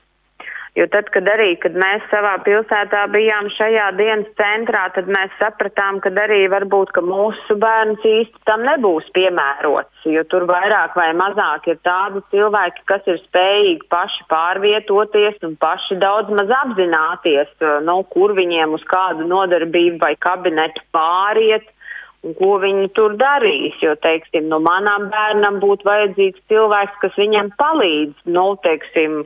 Jo tad, kad arī, kad mēs savā pilsētā bijām šajā dienas centrā, tad mēs sapratām, ka arī varbūt, ka mūsu bērns īsti tam nebūs piemērots, jo tur vairāk vai mazāk ir tādi cilvēki, kas ir spējīgi paši pārvietoties un paši daudz maz apzināties, nu, kur viņiem uz kādu nodarbību vai kabinetu pāriet un ko viņi tur darīs. Jo, teiksim, no manām bērnam būtu vajadzīgs cilvēks, kas viņam palīdz, nu, teiksim,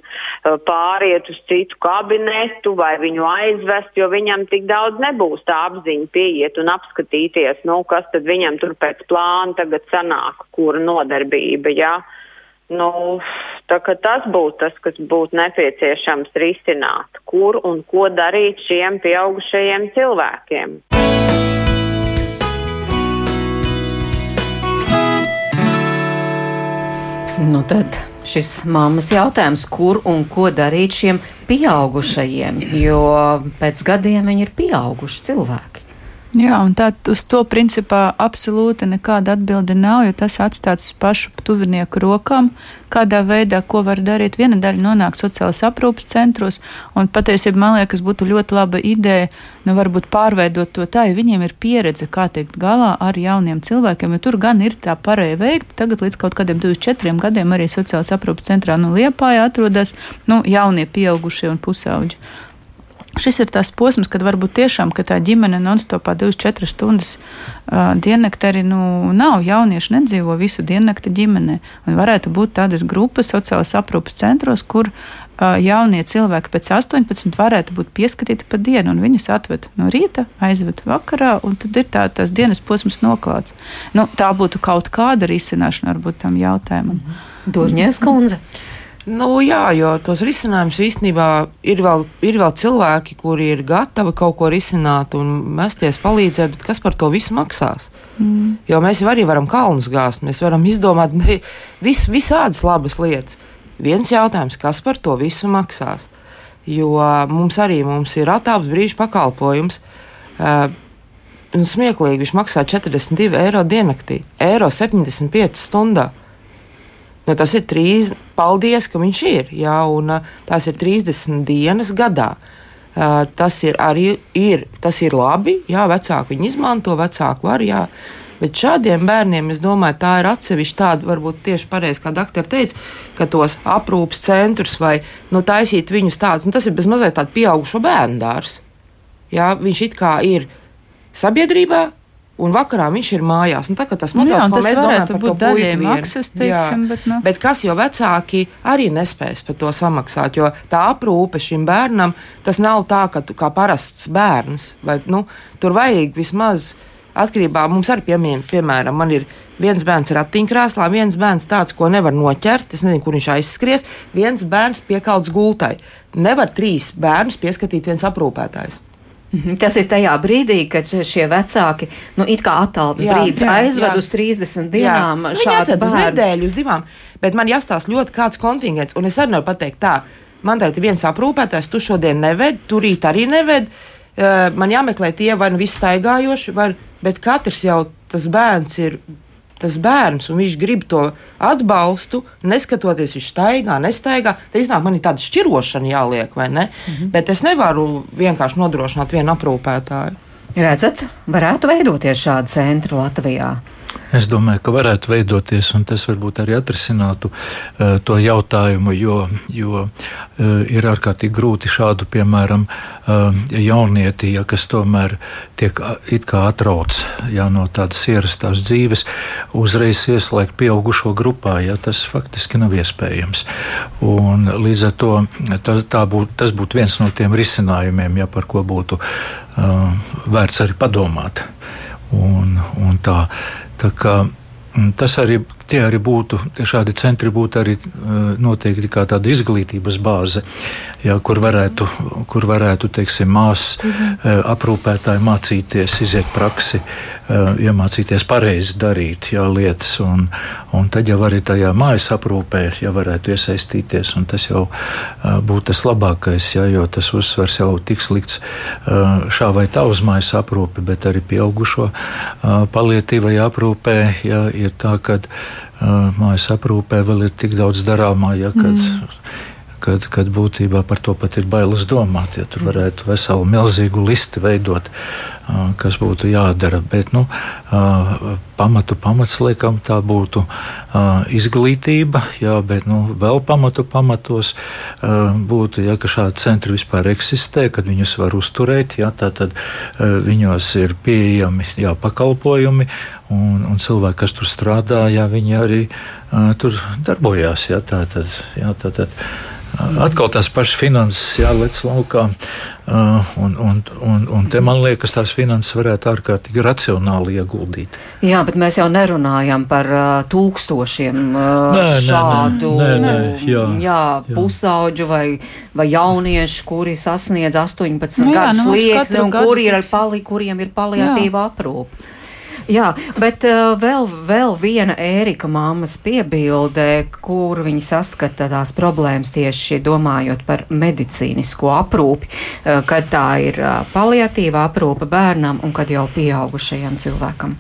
pāriet uz citu kabinetu vai viņu aizvest, jo viņam tik daudz nebūs tā apziņa pieiet un apskatīties, nu, kas tad viņam tur pēc plāna tagad sanāk, kura nodarbība, jā. Nu, tā kā tas būtu tas, kas būtu nepieciešams risināt, kur un ko darīt šiem pieaugušajiem cilvēkiem. Nu tad šis mammas jautājums, kur un ko darīt šiem pieaugušajiem, jo pēc gadiem viņi ir pieauguši cilvēki. Jā, un tā uz to principā absolūti nekāda atbilde nav, jo tas atstāts uz pašu tuvinieku rokām, kādā veidā, ko var darīt. Viena daļa nonāk sociālās aprūpas centros, un patiesībā man liekas, būtu ļoti laba ideja, nu varbūt pārveidot to tā, ja viņiem ir pieredze, kā tikt galā ar jauniem cilvēkiem, jo tur gan ir tā pareizi veikt. Tagad līdz kaut kādiem 24 gadiem arī sociālās aprūpas centrā nu, Liepāja atrodas nu, jaunie pieaugušie un pusauģi. Šis ir tas posms, kad varbūt tiešām tā ģimene nonstopā 24 stundas uh, diennakti arī nu, nav. Jaunieši nedzīvo visu diennakti ģimenē. Un varētu būt tādas grupas sociālās aprūpas centros, kur uh, jaunie cilvēki pēc 18 varētu būt pieskatīti pa dienu, un viņus atved no rīta, aizved vakarā, un tad ir tā, tās dienas posms noklāts. Nu, tā būtu kaut kāda risināšana varbūt tam jautājumam. Durņēs kundze. Mm -hmm. Nu, jā, jo tos risinājumus īstenībā ir vēl, ir vēl cilvēki, kuri ir gatavi kaut ko risināt un mesties palīdzēt, bet kas par to visu maksās? Mm. Jo mēs jau arī varam kalnus gāzt, mēs varam izdomāt vis, visādas labas lietas. Viens jautājums, kas par to visu maksās? Jo mums arī mums ir atāps brīža pakalpojums. Uh, smieklīgi viņš maksā 42 eiro diennaktī, eiro 75 stundā. Nu, tas ir trīs, paldies, ka viņš ir. Jā, un, tās ir 30 dienas gadā. Uh, tas ir arī ir, tas ir labi. Jā, vecāki viņu izmanto, vecāki var. Jā. Bet šādiem bērniem, es domāju, tā ir atsevišķa tāda, varbūt tieši pareizi, kā doktora teica, ka tos aprūpes centrus vai nu, taisīt viņus tādus, nu, tas ir bezmazliet tāds pieaugušo bērnu dārs. Jā, viņš it kā ir sabiedrībā, un vakarā viņš ir mājās. Nu, tā, tas nu, jā, tas par to puiku maksas, teiksim, bet, nu. bet kas jau vecāki arī nespēs par to samaksāt, jo tā aprūpe šim bērnam, tas nav tā, ka tu kā parasts bērns, vai, nu, tur vajag vismaz atkarībā, mums arī piemēram, piemēram man ir viens bērns ratiņkrēslā, viens bērns tāds, ko nevar noķert, es nezinu, kur viņš aizskries, viens bērns piekalts gultai. Nevar trīs bērnus pieskatīt viens aprūpētājs. Mhm. Tas ir tajā brīdī, kad šie vecāki, nu, it kā attālināts brīdis, aizved jā. uz 30 dienām. Viņi atved uz nedēļu, uz divām. Bet man jāstāsta ļoti kāds kontingents, un es arī nevaru pateikt tā. Man te ir viens aprūpētājs, tu šodien neved, tu rīt arī neved. uh, man jāmeklē tie vai nu visi staigājoši, vai, bet katrs jau tas bērns ir. Tas bērns, un viņš grib to atbalstu, neskatoties, viņš staigā, nestaigā. Tad iznāk, man ir tāda šķirošana jāliek, vai ne? Mm -hmm. Bet es nevaru vienkārši nodrošināt vienu aprūpētāju. Redzat, varētu veidoties šādi centri Latvijā. Es domāju, ka varētu veidoties, un tas varbūt arī atrisinātu uh, to jautājumu, jo, jo uh, ir ārkārtīgi grūti šādu, piemēram, uh, jaunieti, ja, kas tomēr tiek it kā atrauts ja, no tādas ierastās dzīves, uzreiz ieslēgt pieaugušo grupā, ja tas faktiski nav iespējams. Un līdz ar to tā, tā būt, tas būtu viens no tiem risinājumiem, ja, par ko būtu uh, vērts arī padomāt. Un, un tā, Tā kā, mm, tas arī, arī būtu, šādi centri būtu arī noteikti kā tāda izglītības bāze, jā, kur varētu, kur varētu teiksim, māsas mhm. aprūpētāji mācīties, iziet praksi, iemācīties pareizi darīt jā, lietas, un, un tad jau arī tajā mājas aprūpē ja varētu iesaistīties, un tas jau būtu tas labākais, jā, jo tas uzsvers jau tiks likts šā vai tā uz mājas aprūpi, bet arī pieaugušo palietīvai aprūpē jā, ir tā, ka mājas aprūpē vēl ir tik daudz darāmā, ja, kad, mm kad, kad būtībā par to pat ir bailes domāt. Ja tur varētu veselu milzīgu listi veidot, kas būtu jādara. Bet nu, pamatu pamats, liekam, tā būtu izglītība, jā, bet nu, vēl pamatu pamatos būtu, ja šādi centri vispār eksistē, kad viņus var uzturēt, jā, tad viņos ir pieejami jā, pakalpojumi. Un, un cilvēki, kas tur strādā, jā, viņi arī uh, tur darbojās. Jā, tā tad, jā, tā tad, uh, Atkal tās pašas finanses jālec laukā. Uh, un, un, un, un te man liekas, tās finanses varētu ārkārtīgi racionāli ieguldīt. Jā, bet mēs jau nerunājam par uh, tūkstošiem uh, nē, šādu nē, nē, jā, jā, pusauģu vai, vai jauniešu, kuri sasniedz 18 nu, gadus nu, slieksni un kuri ir pali, kuriem ir paliatīva aprūpe. Jā, bet uh, vēl, vēl viena Ērika mammas piebilde, kur viņa saskata tās problēmas tieši domājot par medicīnisko aprūpi, uh, kad tā ir uh, paliatīva aprūpe bērnam un kad jau pieaugušajam cilvēkam.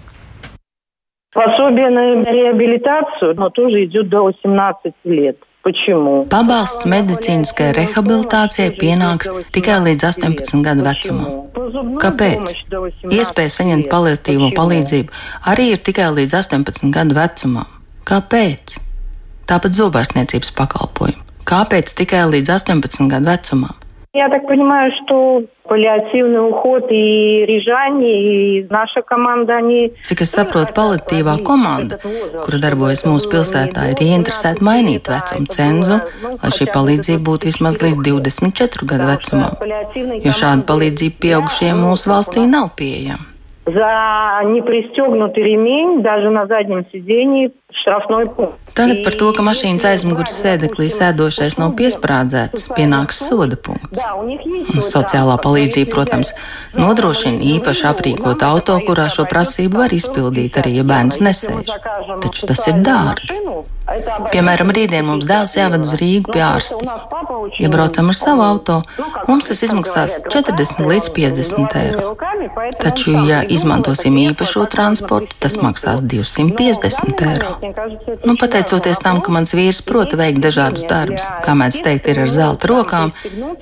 Пособие на реабилитацию, но тоже идет до 18 лет. Почему? Pabalsts medicīniskajai rehabilitācijai pienāks tikai līdz 18 gadu vecumam. Kāpēc? Iespēja saņemt paliatīvo palīdzību arī ir tikai līdz 18 gadu vecumam. Kāpēc? Tāpat zobārstniecības pakalpojumi. Kāpēc tikai līdz 18 gadu vecumam? Я так понимаю, что паллиативный уход и Рижане, и наša komanda, они... Cik es saprotu, paliatīvā komanda, kura darbojas mūsu pilsētā, ir ieinteresēta mainīt vecumu cenzu, lai šī palīdzība būtu vismaz līdz 24 gadu vecumam, jo šāda palīdzība pieaugušiem mūsu valstī nav pieejama. За непристегнутый ремень даже на заднем сидении штрафной пункт. Tagad par to, ka mašīnas aizmugures sēdeklī sēdošais nav piesprādzēts, pienāks soda punkts. Sociālā palīdzība, protams, nodrošina īpaši aprīkot auto, kurā šo prasību var izpildīt arī, ja bērns nesēž. Taču tas ir dārgi. Piemēram, rītdien mums dēls jāved uz Rīgu pie ārsta. Ja braucam ar savu auto, mums tas izmaksās 40 līdz 50 eiro. Taču, ja izmantosim īpašo transportu, tas maksās 250 eiro. Nu, pateicoties tam, ka mans vīrs prota veikt dažādus darbus, kā mēs teikt, ir ar zelta rokām,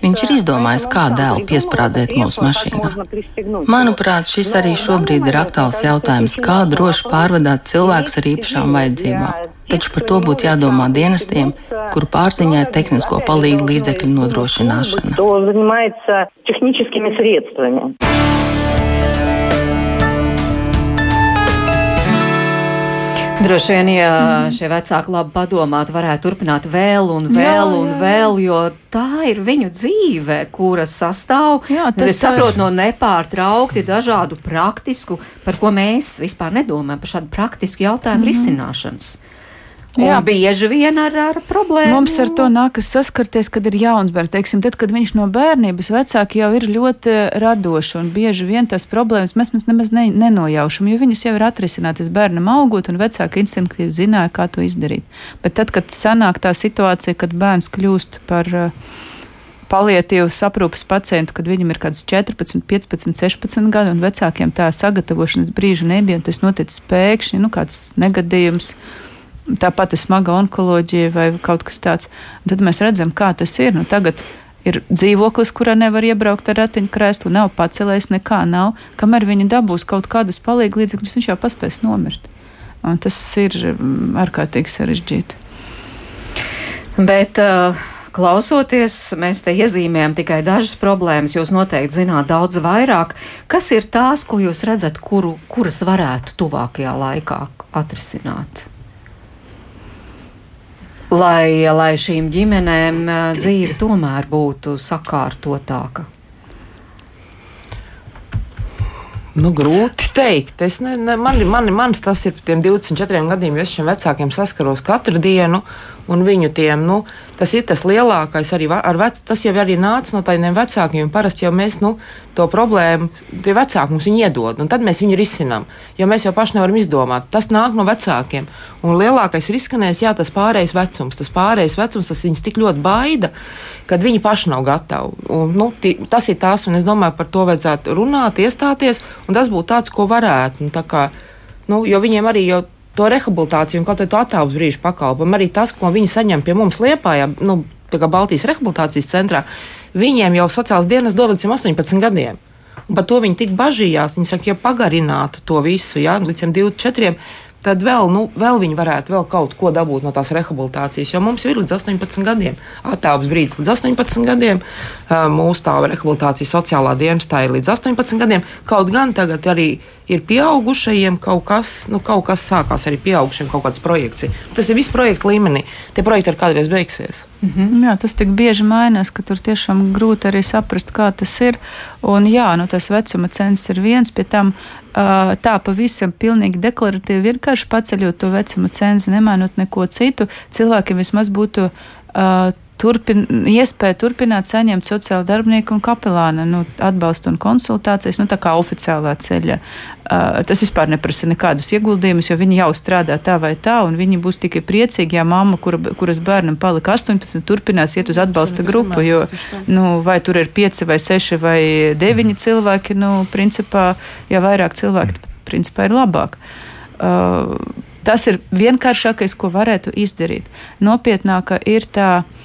viņš ir izdomājis, kā dēlu piesprādzēt mūsu mašīnā. Manuprāt, šis arī šobrīd ir aktuāls jautājums, kā droši pārvadāt cilvēkus ar īpašām vajadzībām. Taču par to būtu jādomā dienestiem, kuru pārziņā ir tehnisko palīdzību līdzekļu nodrošināšana. Droši vien, ja šie vecāki labi padomātu, varētu turpināt vēl un vēl jā, un jā. vēl, jo tā ir viņu dzīve, kuras sastāv, jā, es saprotu, no nepārtraukti dažādu praktisku, par ko mēs vispār nedomājam, par šādu praktisku jautājumu mm. risināšanas. Jā, bieži vien ar, ar problēmu. Mums ar to nākas saskarties, kad ir jauns bērns. Teiksim, tad, kad viņš no bērnības vecāki jau ir ļoti radoši un bieži vien tās problēmas mēs, mēs nemaz ne, nenojaušam, jo viņas jau ir atrisinātas bērnam augot un vecāki instinktīvi zināja, kā to izdarīt. Bet tad, kad sanāk tā situācija, kad bērns kļūst par uh, palietīvas aprūpas pacientu, kad viņam ir kāds 14, 15, 16 gadi, un vecākiem tā sagatavošanas brīža nebija, un tas noticis pēkšņi, nu, kāds negadījums. Tāpat ir smaga onkoloģija vai kaut kas tāds. Un tad mēs redzam, kā tas ir. Nu, tagad ir dzīvoklis, kurā nevar iebraukt ar ratiņkrēslu, nav pacelējis, nekā nav. Kamēr viņi dabūs kaut kādus palīgu līdzekļus, viņš jau paspēs nomirt. Un tas ir mm, ārkārtīgi sarežģīti. Bet, uh, klausoties, mēs te iezīmējam tikai dažas problēmas. Jūs noteikti zināt daudz vairāk. Kas ir tās, ko jūs redzat, kuru, kuras varētu tuvākajā laikā atrisināt? Lai, lai šīm ģimenēm dzīve tomēr būtu sakārtotāka. Nu, grūti teikt. Es ne, ne, man, man, mans tas ir par tiem 24 gadiem, jo es šiem vecākiem saskaros katru dienu un viņu tiem, nu, tas ir tas lielākais arī ar vec, tas jau arī nāca no tādiem vecākiem. Parasti jau mēs, nu, to problēmu, tie vecāki mums viņu iedod, un tad mēs viņu risinām, jo mēs jau paši nevaram izdomāt. Tas nāk no vecākiem, un lielākais ir izskanējis, jā, tas pārējais vecums, tas pārējais vecums, tas viņus tik ļoti baida, kad viņi paši nav gatavi. Un, nu, tī, tas ir tas, un es domāju, par to vajadzētu runāt, iestāties, un tas būtu tāds, ko varētu. Nu, tā kā, nu, jo viņiem arī jau to rehabilitāciju un kaut kādu attēlu brīžu pakalpojumu. Arī tas, ko viņi saņem pie mums Liepājā, nu, Baltijas rehabilitācijas centrā, viņiem jau sociālās dienas dod līdz 18 gadiem. Par to viņi tik bažījās. Viņi saka, ja pagarinātu to visu ja, līdz 24, tad vēl, nu, vēl viņi varētu vēl kaut ko dabūt no tās rehabilitācijas. Jo mums ir līdz 18 gadiem, attēlus brīdis līdz 18 gadiem, mūsu tā rehabilitācija sociālā dienestā ir līdz 18 gadiem. Kaut gan tagad arī ir pieaugušajiem kaut kas, nu, kaut kas sākās arī pieaugušiem, kaut kāds projekts. Tas ir viss projekta līmenī. Tie projekti ir kādreiz beigsies. Mm -hmm. Jā, tas tik bieži mainās, ka tur tiešām grūti arī saprast, kā tas ir. Un jā, nu, tas vecuma cents ir viens, pie tam tā pavisam pilnīgi deklaratīvi vienkārši paceļot to vecuma cenzu, nemainot neko citu, cilvēkiem vismaz būtu uh, turpin, iespēja turpināt saņemt sociāla darbinieku un kapelāna nu, atbalstu un konsultācijas, nu, tā kā oficiālā ceļa. Uh, tas vispār neprasa nekādus ieguldījumus, jo viņi jau strādā tā vai tā, un viņi būs tikai priecīgi, ja mamma, kura, kuras bērnam palika 18, turpinās iet uz atbalsta grupu, jo, nu, vai tur ir 5 vai 6 vai 9 cilvēki, nu, principā, ja vairāk cilvēki, tad, principā, ir labāk. Uh, tas ir vienkāršākais, ko varētu izdarīt. Nopietnāka ir tā, uh,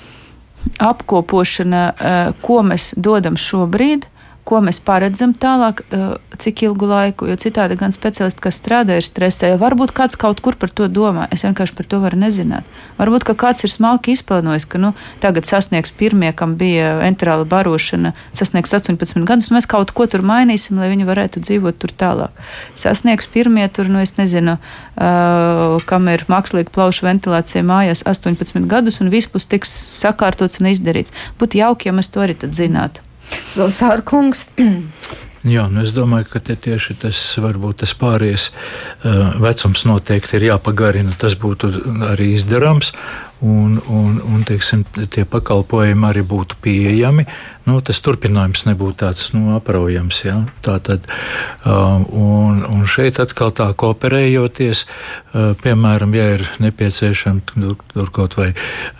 apkopošana, eh, ko mēs dodam šobrīd, ko mēs paredzam tālāk, eh, cik ilgu laiku, jo citādi gan speciālisti, kas strādā, ir stresē, varbūt kāds kaut kur par to domā. Es vienkārši par to varu nezināt. Varbūt, kāds ir smalki izplānojis, ka nu, tagad sasniegs pirmie, kam bija enterāla barošana, sasniegs 18 gadus, mēs kaut ko tur mainīsim, lai viņi varētu dzīvot tur tālāk. Sasniegs pirmie, tur, nu, es nezinu, uh, kam ir mākslīga plaušu ventilācija mājās 18 gadus, un viss būs tiks sakārtots un izdarīts. Būtu jauki, ja mēs to arī zinātu. Zosārkungs. Jā, nu es domāju, ka tieši tas varbūt tas pāries uh, vecums noteikti ir jāpagarina. Tas būtu arī izdarāms, un, un, un teiksim, tie pakalpojumi arī būtu pieejami. Nu, tas turpinājums nebūtu tāds nu, apraujams. Ja? Tā tad, uh, un, un šeit atkal tā kooperējoties, uh, piemēram, ja ir nepieciešama tur, tur kaut vai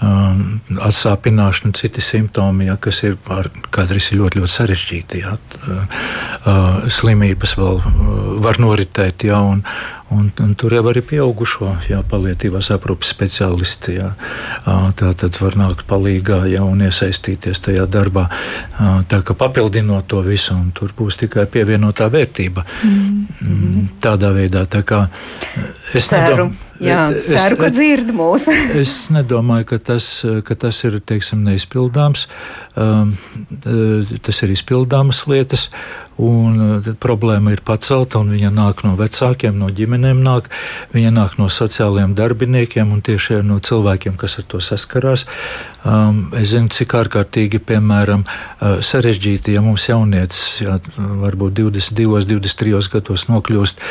um, atsāpināšana, citi simptomi, ja, kas ir kādreiz ir ļoti, ļoti sarežģīti. Ja? Uh, uh, slimības vēl uh, var noritēt, ja? un, Un, un tur jau arī pieaugušo jā, palietīvās aprūpes speciālisti. Jā, tā tad var nākt palīdzīgā un iesaistīties tajā darbā. Tā kā papildinot to visu, un tur būs tikai pievienotā vērtība. Mm. Tādā veidā. Tā kā es ceru. Nedom, Jā, es, ceru, ka dzird mūs. es nedomāju, ka tas, ka tas ir teiksim, neizpildāms. Um, tas ir izpildāmas lietas. Un uh, problēma ir pacelta, viņa nāk no vecākiem, no ģimenēm, nāk, viņa nāk no sociālajiem darbiniekiem un tieši no cilvēkiem, kas ar to saskarās. Um, es zinu, cik ārkārtīgi, piemēram, uh, sarežģīti, ja mums jaunietis, jā, varbūt 22, 23 gados nokļūst,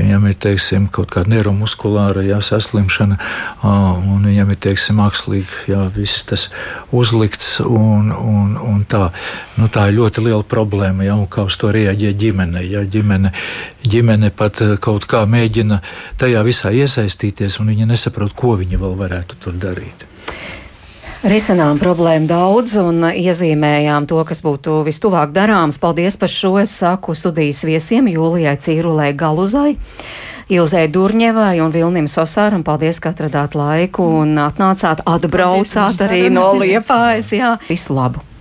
viņam ir, teiksim, kaut kāda neiromuskulāra jā, saslimšana, uh, un viņam ir, teiksim, mākslīgi, jā, viss tas uzlikts, un, un, un tā, nu, tā ir ļoti liela problēma, un kā uz to reaģē ģimene. Ja ģimene, ģimene pat eh, kaut kā mēģina tajā visā iesaistīties, un viņa nesaprot, ko viņa vēl varētu tur darīt. Risinām problēmu daudz un iezīmējām to, kas būtu vistuvāk darāms. Paldies par šo. Es saku studijas viesiem Jūlijai Cīrulē Galuzai. Ilzai Durņevai un Vilnim Sosāram. Paldies, ka atradāt laiku un atnācāt, atbraucāt arī no Liepājas. Jā, visu labu!